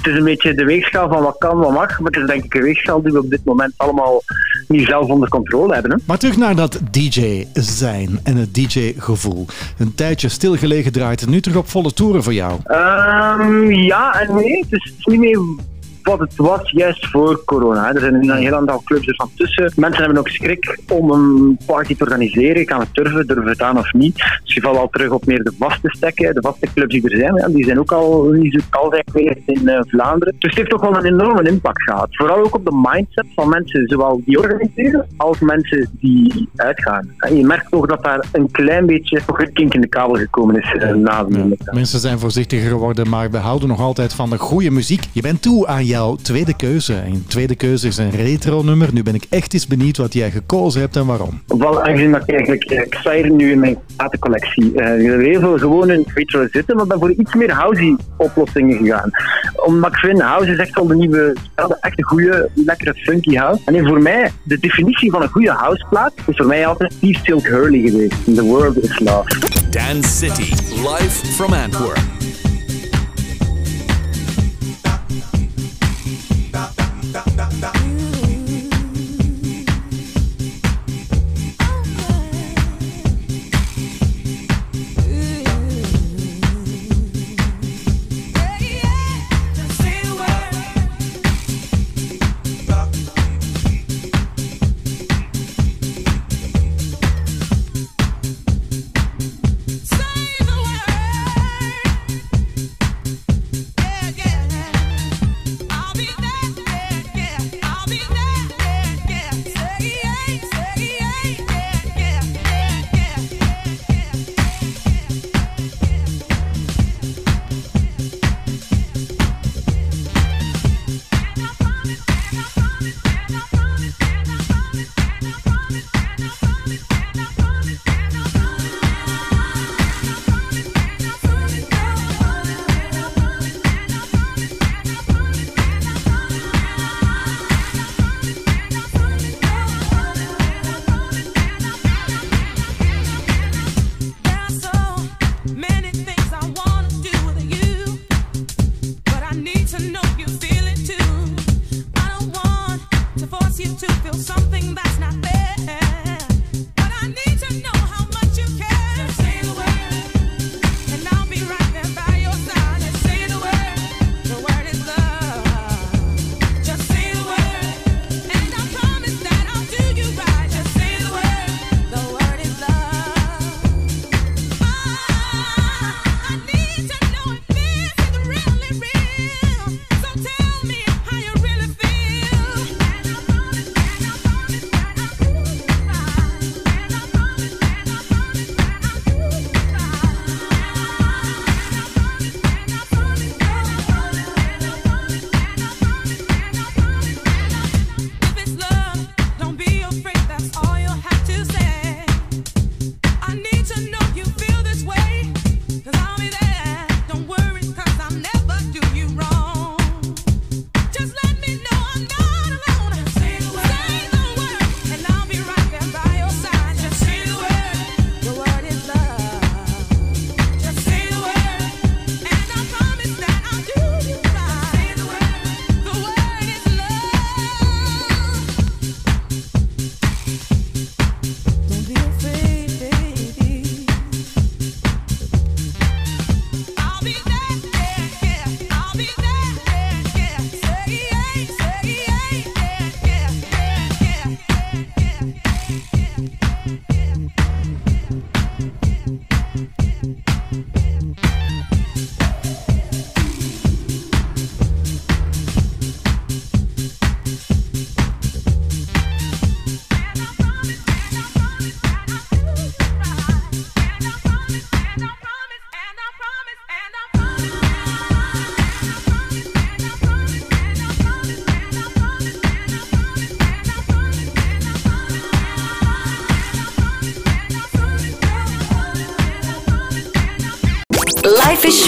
het is een beetje de weegschaal van wat kan, wat mag. Maar het is denk ik een weegschaal die we op dit moment allemaal niet zelf onder controle hebben. Hè. Maar terug naar dat DJ zijn en het DJ gevoel. Een tijdje stilgelegen draait het nu terug op volle toeren voor jou. Ehm, ja en nee. Het is niet meer wat het was juist voor corona. Er zijn een heel aantal clubs ervan tussen. Mensen hebben ook schrik om een party te organiseren. We het durven, durven we het aan of niet? Dus je valt al terug op meer de vaste stekken. De vaste clubs die er zijn, ja, die zijn ook al niet zo talrijk geweest in eh, Vlaanderen. Dus het heeft toch wel een enorme impact gehad. Vooral ook op de mindset van mensen, zowel die organiseren als mensen die uitgaan. En je merkt toch dat daar een klein beetje een kink in de kabel gekomen is eh, na de. Mensen zijn voorzichtiger geworden, maar we houden nog altijd van de goede muziek. Je bent toe aan jouw tweede keuze. En je tweede keuze is een retro nummer. Nu ben ik echt eens benieuwd wat jij gekozen hebt en waarom. Wel, aangezien dat ik eigenlijk, eh, ik sta hier nu in mijn platencollectie. Eh, ik heb heel veel gewoon in retro zitten, maar ben voor iets meer housey oplossingen gegaan. Omdat ik vind, house is echt wel de nieuwe, de echte goede, lekkere funky house. En voor mij, de definitie van een goede houseplaat is voor mij altijd Steve Silk Hurley geweest. The World is Love. Dance City, live from Antwerp.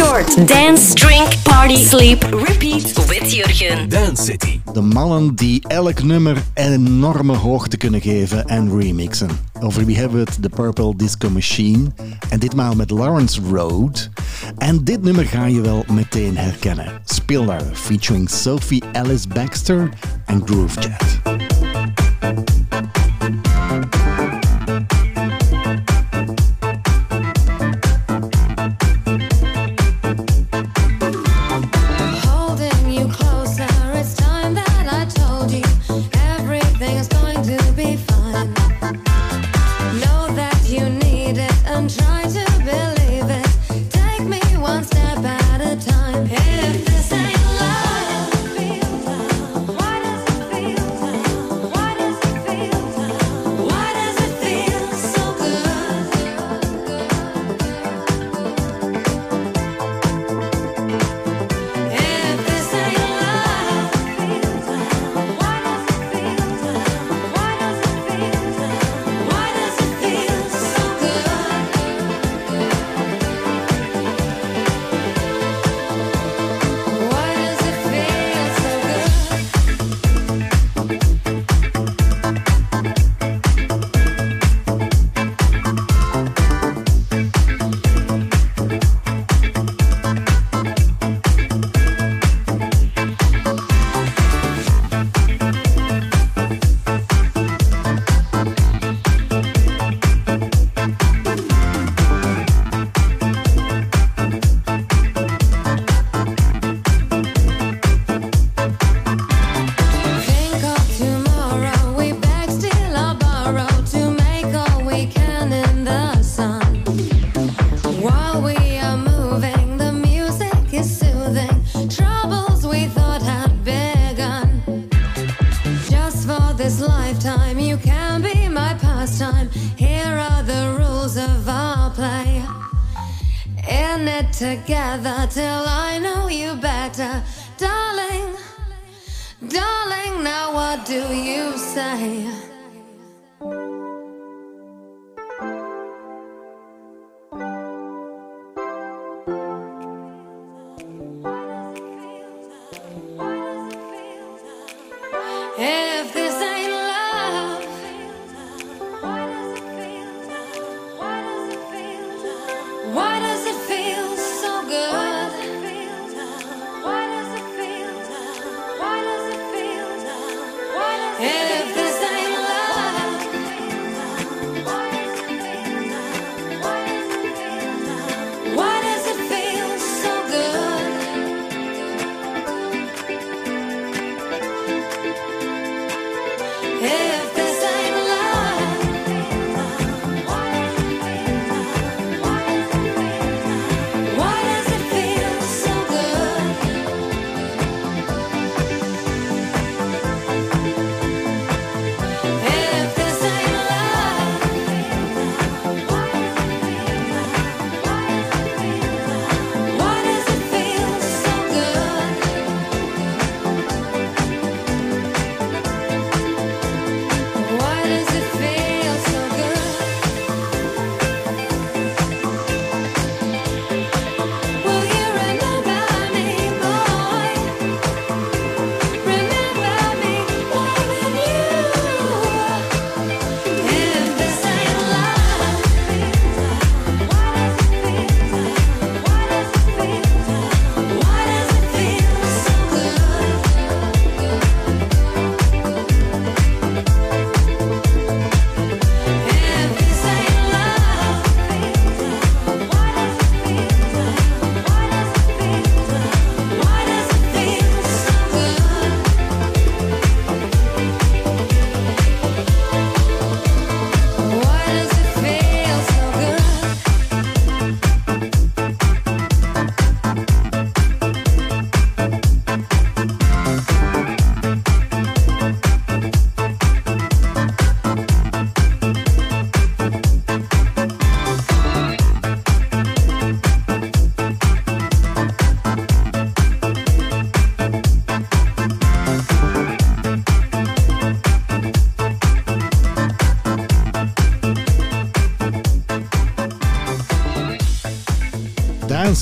Dance, drink, party, sleep, repeat with Jurgen. Dance City. De mannen die elk nummer enorme hoogte kunnen geven en remixen. Over wie hebben we het? The Purple Disco Machine. En ditmaal met Lawrence Road. En dit nummer ga je wel meteen herkennen. Spiller featuring Sophie Ellis Baxter en Groove Jet.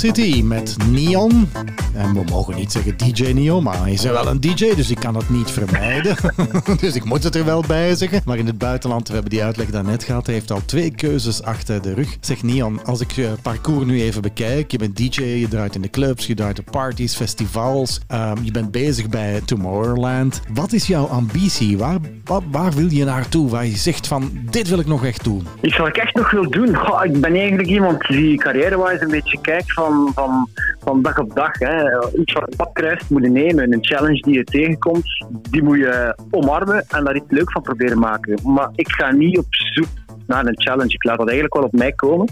City met Neon. We mogen niet zeggen DJ Neon, maar hij is wel een DJ, dus ik kan het niet vermijden. (laughs) dus ik moet het er wel bij zeggen. Maar in het buitenland, we hebben die uitleg daarnet gehad, hij heeft al twee keuzes achter de rug. Zeg Neon, als ik je parcours nu even bekijk, je bent DJ, je draait in de clubs, je draait op parties, festivals, ehm, je bent bezig bij Tomorrowland. Wat is jouw ambitie? Waar, waar, wil je naartoe? Waar je zegt van, dit wil ik nog echt doen. Iets wat ik echt nog wil doen. Goh, ik ben eigenlijk iemand die carrière-wise een beetje kijkt van, van, van dag op dag. Hè. Iets wat je pad kruist moet je nemen. Een challenge die je tegenkomt, die moet je omarmen en daar iets leuk van proberen maken. Maar ik ga niet op zoek naar een challenge. Ik laat dat eigenlijk wel op mij komen.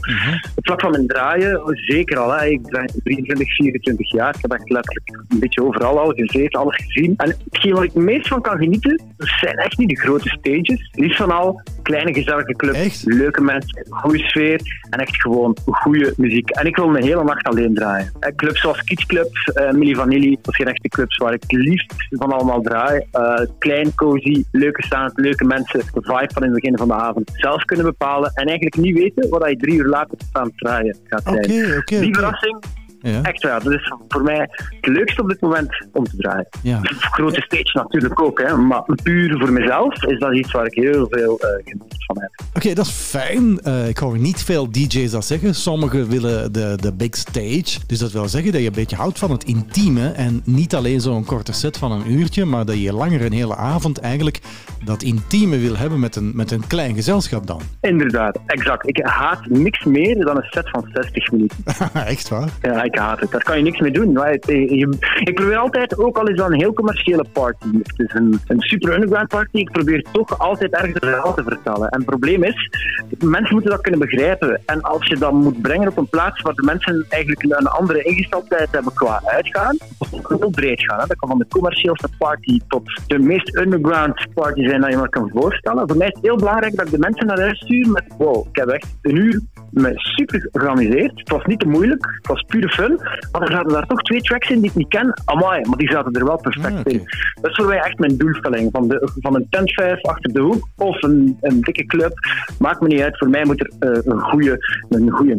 Op vlak van mijn draaien, zeker al. Hè. Ik draai 23, 24 jaar. Ik heb echt letterlijk een beetje overal al gezeten, alles gezien. En hetgeen wat ik het meest van kan genieten, zijn echt niet de grote stages. Liefst van al kleine gezellige clubs, leuke mensen, goede sfeer en echt gewoon goede muziek. En ik wil een hele nacht alleen draaien. Eh, Clubs zoals Kids Club, Milli Vanilli, dat zijn echt de clubs waar ik het liefst van allemaal draai. Eh, klein, cozy, leuke sound, leuke mensen, de vibe van in het begin van de avond. Zelf kunnen bepalen en eigenlijk niet weten wat je drie uur later aan het draaien gaat zijn. Oké, oké, Die verrassing, Ja. echt waar. Dat is voor mij het leukste op dit moment om te draaien. Ja. Grote stage natuurlijk ook, hè, maar puur voor mezelf is dat iets waar ik heel veel eh geniet van heb. Oké, dat is fijn. Eh, ik hoor niet veel DJ's dat zeggen. Sommigen willen de, de big stage. Dus dat wil zeggen dat je een beetje houdt van het intieme. En niet alleen zo'n korte set van een uurtje, maar dat je langer een hele avond eigenlijk dat intieme wil hebben met een, met een klein gezelschap dan. Inderdaad, exact. Ik haat niks meer dan een set van 60 minuten. (laughs) Echt waar? Ja, ik haat het. Daar kan je niks mee doen. Je- Ik probeer altijd, ook al is dat een heel commerciële party, het is een, een super underground party, ik probeer toch altijd ergens een verhaal te vertellen. En het probleem is, mensen moeten dat kunnen begrijpen. En als je dat moet brengen op een plaats waar de mensen eigenlijk een andere ingesteldheid hebben qua uitgaan, heel breed gaan. Hè. Dat kan van de commercieelste party tot de meest underground party zijn dat je maar kan voorstellen. Voor mij is het heel belangrijk dat ik de mensen naar huis stuur met wow, ik heb echt een uur me super georganiseerd. Het was niet te moeilijk, het was pure fun. Maar er zaten daar toch twee tracks in die ik niet ken. Amai, maar die zaten er wel perfect in. Dat is voor mij echt mijn doelstelling. Van, de, van een tentvijf achter de hoek of een, een dikke club. Maakt me niet uit. Voor mij moet er eh, een goede een goede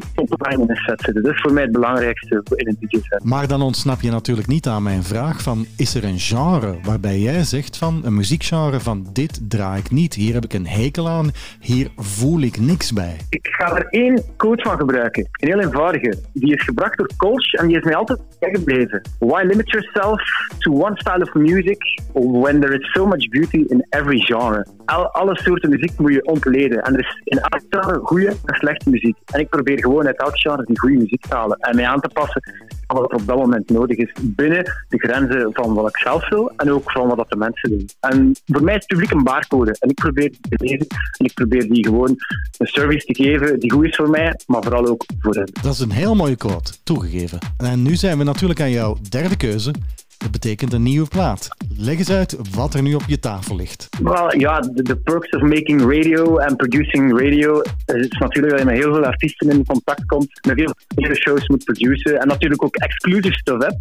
in een set zitten. Dat is voor mij het belangrijkste in een DJ-set. Maar dan ontsnap je natuurlijk niet aan mijn vraag van, is er een genre waarbij jij zegt van, een muziekgenre van dit draai ik niet, hier heb ik een hekel aan, hier voel ik niks bij. Ik ga er één quote van gebruiken. Een heel eenvoudige. Die is gebracht door Kolsch en die is mij altijd bijgebleven. Why limit yourself to one style of music when there is so much beauty in every genre? Al, alle soorten muziek moet je ontleden. En er is in elk genre goede en slechte muziek. En ik probeer gewoon uit elk genre die goede muziek te halen en mij aan te passen aan wat er op dat moment nodig is. Binnen de grenzen van wat ik zelf wil en ook van wat de mensen doen. En voor mij is het publiek een barcode. En ik probeer te lezen en ik probeer die gewoon een service te geven die goed is voor mij, maar vooral ook voor hen. Dat is een heel mooie quote, toegegeven. En nu zijn we natuurlijk aan jouw derde keuze. Dat betekent een nieuwe plaat. Leg eens uit wat er nu op je tafel ligt. Wel ja, de, perks of making radio en producing radio is natuurlijk dat je met heel veel artiesten in contact komt, met veel veel shows moet produceren en natuurlijk ook exclusive stuff hebt.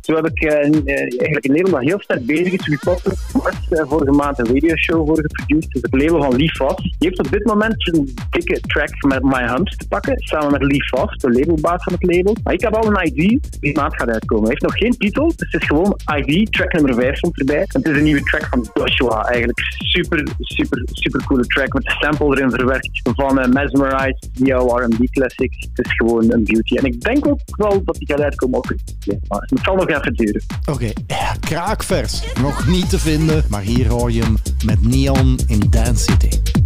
Zo heb ik eh, in- eh, eigenlijk label dat heel sterk bezig is. Report uh, vorige maand een radioshow voor geproduceerd. Dus het label van Lee Foss. Die heeft op dit moment een dikke track met My Humps te pakken, samen met Lee Foss, de labelbaas van het label. Maar ik heb al een ID die die maand gaat uitkomen. Hij heeft nog geen titel, dus het is gewoon ID, track nummer 5 stond erbij. Het is een nieuwe track van Joshua, eigenlijk super, super, super coole track met een sample erin verwerkt van eh, Mesmerize, die jouw R&B classics. Het is gewoon een beauty. En ik denk ook wel dat die gaat uitkomen op ja, maar het zal nog even duren. Oké, ja, kraakvers. Nog niet te vinden, maar hier hoor je hem met Neon in Dance City.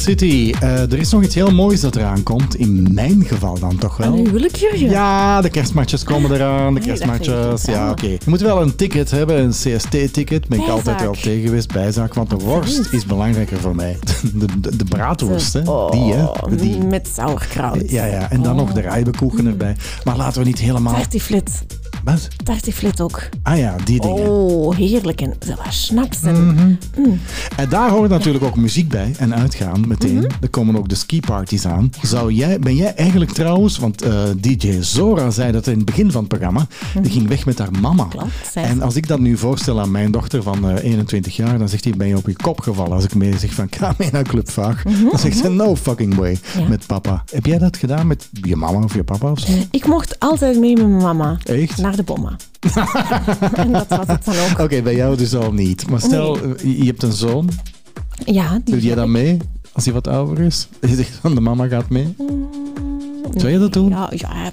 City. Eh, er is nog iets heel moois dat eraan komt. In mijn geval dan toch wel. Een huwelijk, Jurgen? Ja, de kerstmatjes komen eraan. De ik kerstmatjes. Ja, wel. oké. Je moet wel een ticket hebben, een CST-ticket. Ben ik altijd wel tegen geweest. Bijzaak, want de worst is belangrijker voor mij. De, de, de braadworst, hè. Die, hè. Oh, Die. Met sauerkraut. Ja, ja. En dan nog de rijbekoeken erbij. Maar laten we niet helemaal... Tartiflet. Wat? Tartiflet ook. Ah ja, die dingen. Oh, heerlijk. En zo wat schnaps. En... Mhm. En daar hoort natuurlijk ook muziek bij en uitgaan meteen. Mhm. Er komen ook de skiparties aan. Zou jij, ben jij eigenlijk trouwens, want eh, DJ Zora zei dat in het begin van het programma, die ging weg met haar mama. Mhm. Klopt, en als ik dat nu voorstel aan mijn dochter van eh, 21 jaar, dan zegt hij, ben je op je kop gevallen? Als ik mee zeg van, ga mee naar Club Vaag. Dan zegt ze, no fucking way, Mhm, Ja. met papa. Heb jij dat gedaan met je mama of je papa of zo? Ik mocht altijd mee met mijn mama. Echt? Naar de bomma. En dat was het dan ook. Oké, bij jou dus al niet. Maar stel, Nee. eh, je hebt een zoon. Ja, die Doe jij dan mee? Als hij wat ouder is? (laughs) Je zegt van de mama gaat mee. Zou je dat doen? Ja, ja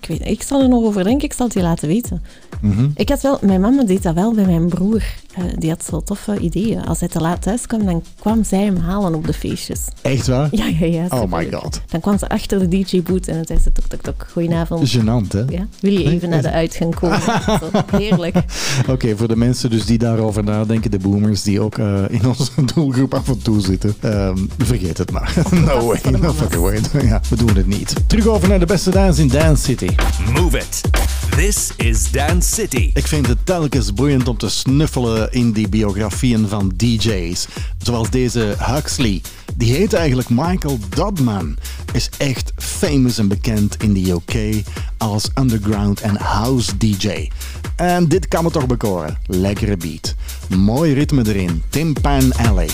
ik, weet, ik zal er nog over denken. Ik zal het je laten weten. Mhm. Ik had wel, mijn mama deed dat wel bij mijn broer. Eh, die had zo toffe ideeën. Als hij te laat thuis kwam, dan kwam zij hem halen op de feestjes. Echt waar? Ja, ja, ja. Oh my god. Dan kwam ze achter de DJ-boot en dan zei ze tok, tok, tok, goedenavond. Gênant, hè? Ja, wil je even naar de uitgang komen? (laughs) Zo, heerlijk. Oké, voor de mensen dus die daarover nadenken, de boomers die ook eh, in onze doelgroep af en toe zitten, ehm, vergeet het maar. (laughs) no way, no fucking way. Ja, we doen het niet. Terug over naar de beste dance in Dance City. Move it. This is Dance City. Ik vind het telkens boeiend om te snuffelen in die biografieën van DJ's. Zoals deze Huxley. Die heet eigenlijk Michael Dodman. Is echt famous en bekend in de UK als underground en house DJ. En dit kan me toch bekoren. Lekkere beat. Mooi ritme erin. Tim Pan Alley.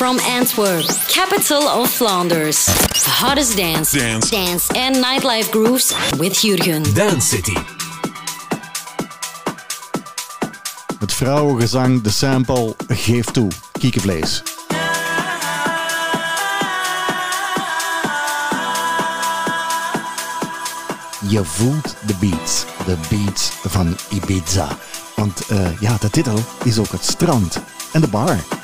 From Antwerp, capital of Flanders. The hottest dance, Dance. dance and nightlife grooves with Jurgen. Dance City. Het vrouwengezang, de sample, geef toe. Kiekenvlees. Je voelt de beats. De beats van Ibiza. Want eh, ja, de titel is ook het strand en de bar.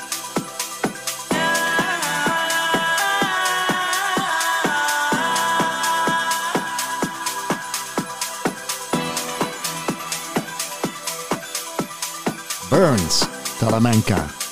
Burns, Talamanca.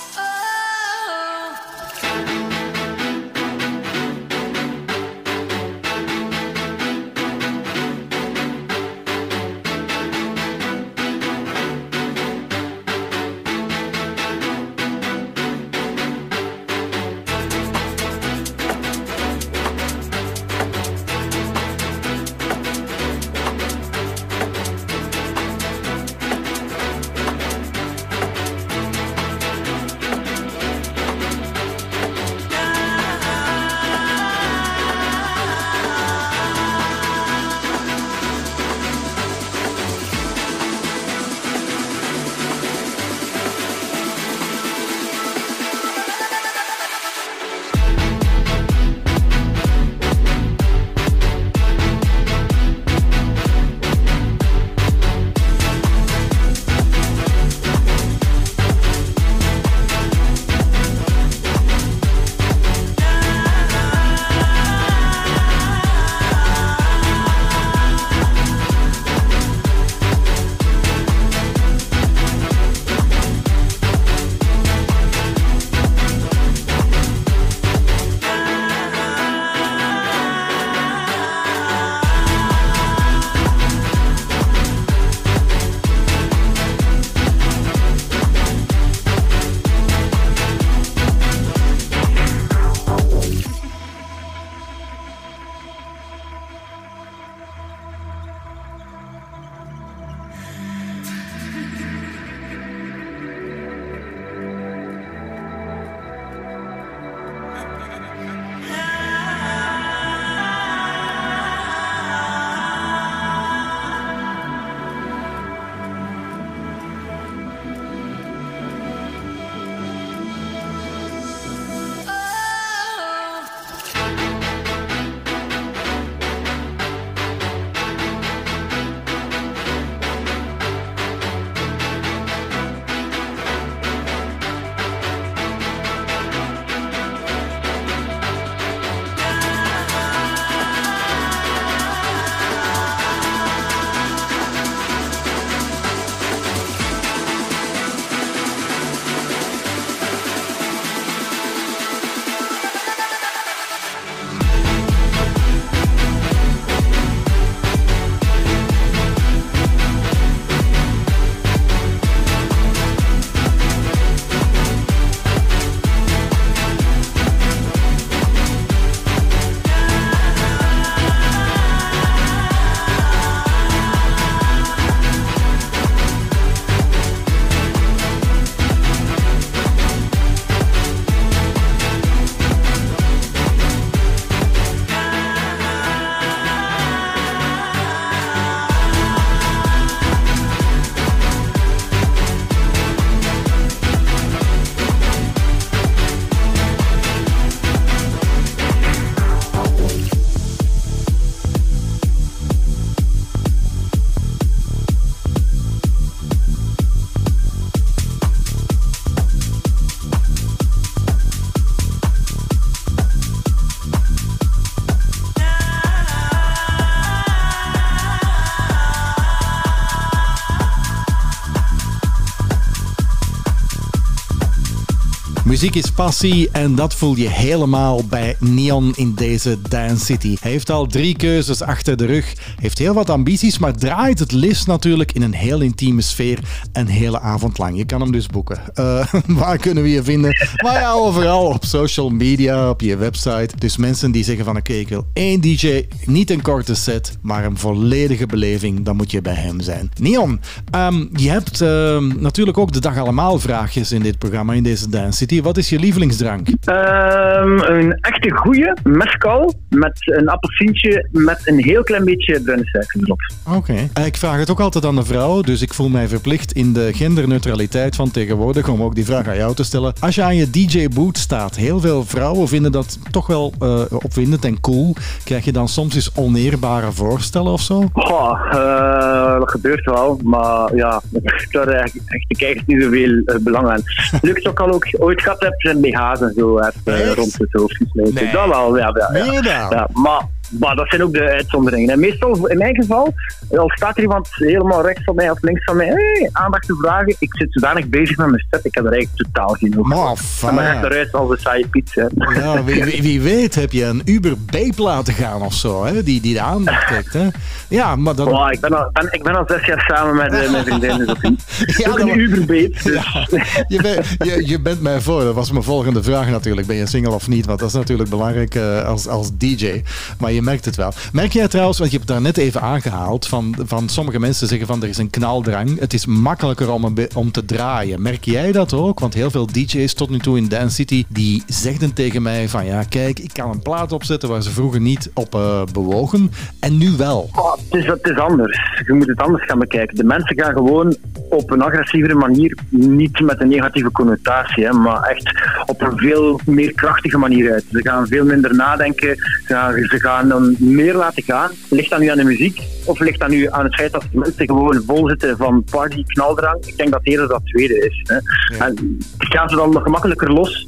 Muziek is passie en dat voel je helemaal bij Neon in deze Dance City. Hij heeft al drie keuzes achter de rug, heeft heel wat ambities, maar draait het liefst natuurlijk in een heel intieme sfeer een hele avond lang. Je kan hem dus boeken. Eh, (laughs) waar kunnen we je vinden? Maar ja, overal op social media, op je website. Dus mensen die zeggen van oké, ik wil één DJ, niet een korte set, maar een volledige beleving, dan moet je bij hem zijn. Neon, ehm, je hebt ehm, natuurlijk ook de dag allemaal vraagjes in dit programma, in deze Dance City. Wat is je lievelingsdrank? Ehm, een echte goeie, mescal, met een appelsientje met een heel klein beetje bruine suiker erop. Oké. Eh, Ik vraag het ook altijd aan de vrouw, dus ik voel mij verplicht in de genderneutraliteit van tegenwoordig om ook die vraag aan jou te stellen. Als je aan je DJ-boot staat, heel veel vrouwen vinden dat toch wel eh, opwindend en cool. Krijg je dan soms eens oneerbare voorstellen of zo? Goh, eh, dat gebeurt wel, maar ja, (laughs) daar echt, ik krijg niet zoveel belang aan. Lukt ook al ook ooit gehad heb, zijn BH's en zo heb, Echt? rond het hoofd. Nee. Dat wel, ja. ja, dat? Ja, maar, maar dat zijn ook de uitzonderingen. En meestal, in mijn geval, al staat er iemand helemaal rechts van mij of links van mij, hey, aandacht te vragen. Ik zit zodanig bezig met mijn set, ik heb er eigenlijk totaal geen over. Maar dan fijn. eruit als een saaie pizza. Ja, wie, wie, wie weet heb je een Uber Bape laten gaan of zo, hè? Die, die de aandacht (laughs) trekt. Hè? Ja, maar. Wow, ik, ben al, ben, ik ben al zes jaar samen met eh, mijn vriendin, dus (laughs) Ja, ook een Uberbeet. Dus. Ja, je, bent, je, je bent mij voor. Dat was mijn volgende vraag natuurlijk. Ben je single of niet? Want dat is natuurlijk belangrijk eh, als, als DJ. Maar je merkt het wel. Merk jij trouwens, want je hebt daar net even aangehaald, van, van sommige mensen zeggen van er is een knaldrang. Het is makkelijker om, om te draaien. Merk jij dat ook? Want heel veel DJ's tot nu toe in Dance City, die zegden tegen mij van ja, kijk, ik kan een plaat opzetten waar ze vroeger niet op eh, bewogen. En nu wel. Het, is, het anders. Je moet het anders gaan bekijken. De mensen gaan gewoon op een agressievere manier, niet met een negatieve connotatie, hè, maar echt op een veel meer krachtige manier uit. Ze gaan veel minder nadenken, ze gaan dan meer laten gaan. Ligt dat nu aan de muziek of ligt dat nu aan het feit dat mensen gewoon vol zitten van party, knaldrang? Ik denk dat eerder dat tweede is. Hè. En gaan ze dan nog gemakkelijker los?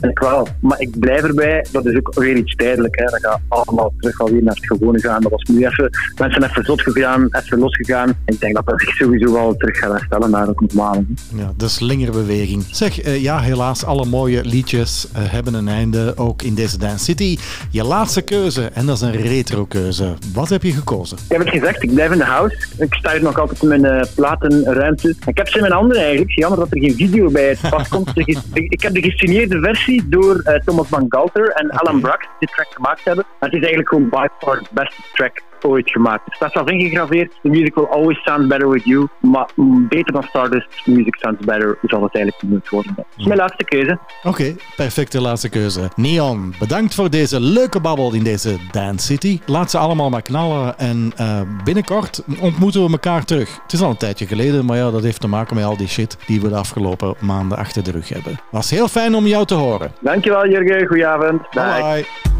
En ik wel, maar ik blijf erbij, dat is ook weer iets tijdelijk. Hè. Dat gaat allemaal terug alweer naar het gewone gaan. Dat was nu even, mensen even zot gegaan, even losgegaan. En ik denk dat dat zich sowieso wel terug gaat herstellen naar het normale. Ja, de slingerbeweging. Zeg, eh, ja, helaas, alle mooie liedjes eh, hebben een einde, ook in deze Dance City. Je laatste keuze, en dat is een retro keuze. Wat heb je gekozen? Ik heb het gezegd, ik blijf in de house. Ik sta hier nog altijd in mijn eh, platenruimte. Ik heb ze in mijn handen eigenlijk. Jammer dat er geen video bij het pad komt. Ik heb de gesigneerde versie door eh, Thomas Van Galter en Alan Brax die track gemaakt hebben. Het is eigenlijk gewoon by far de beste track ooit gemaakt. Er staat zelfs ingegraveerd, the music will always sound better with you. Maar beter dan Stardust, music sounds better, zal het eigenlijk niet worden. Dat is mijn laatste keuze. Oké, perfecte laatste keuze. Neon, bedankt voor deze leuke babbel in deze Dance City. Laat ze allemaal maar knallen en eh, binnenkort ontmoeten we elkaar terug. Het is al een tijdje geleden, maar ja, dat heeft te maken met al die shit die we de afgelopen maanden achter de rug hebben. Was heel fijn om jou te horen. Dankjewel Jurgen, goedenavond. Bye. Bye.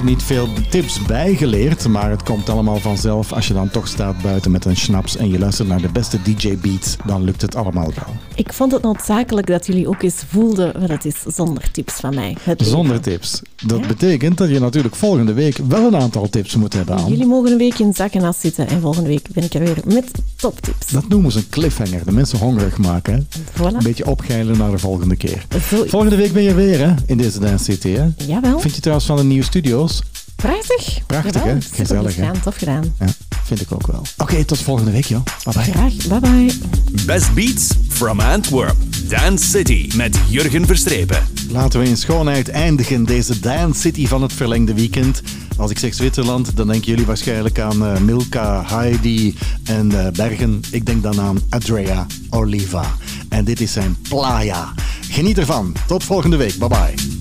Vanavond niet veel tips bijgeleerd, maar het komt allemaal vanzelf. Als je dan toch staat buiten met een schnaps en je luistert naar de beste DJ-beats, dan lukt het allemaal wel. Ik vond het noodzakelijk dat jullie ook eens voelden wat het is zonder tips van mij. Zonder tips. Dat betekent dat je natuurlijk volgende week wel een aantal tips moet hebben aan. Jullie mogen een week in zak en as zitten en volgende week ben ik er weer met toptips. Dat noemen ze een cliffhanger. De mensen hongerig maken. Hè? Voilà. Een beetje opgeilen naar de volgende keer. Zo Volgende week ben je weer hè, in deze Dance City. Hè? Jawel. Vind je trouwens van de nieuwe studio's? Prachtig. Prachtig, Jawel, hè? Gezellig, hè? gedaan, Tof gedaan. Ja, vind ik ook wel. Oké, tot volgende week, joh. Bye bye. Graag. Bye bye. Best Beats from Antwerp. Dance City met Jurgen Verstrepen. Laten we in schoonheid eindigen deze Dance City van het verlengde weekend. Als ik zeg Zwitserland, dan denken jullie waarschijnlijk aan eh, Milka, Heidi en eh, Bergen. Ik denk dan aan Andrea Oliva. En dit is zijn Playa. Geniet ervan. Tot volgende week. Bye bye.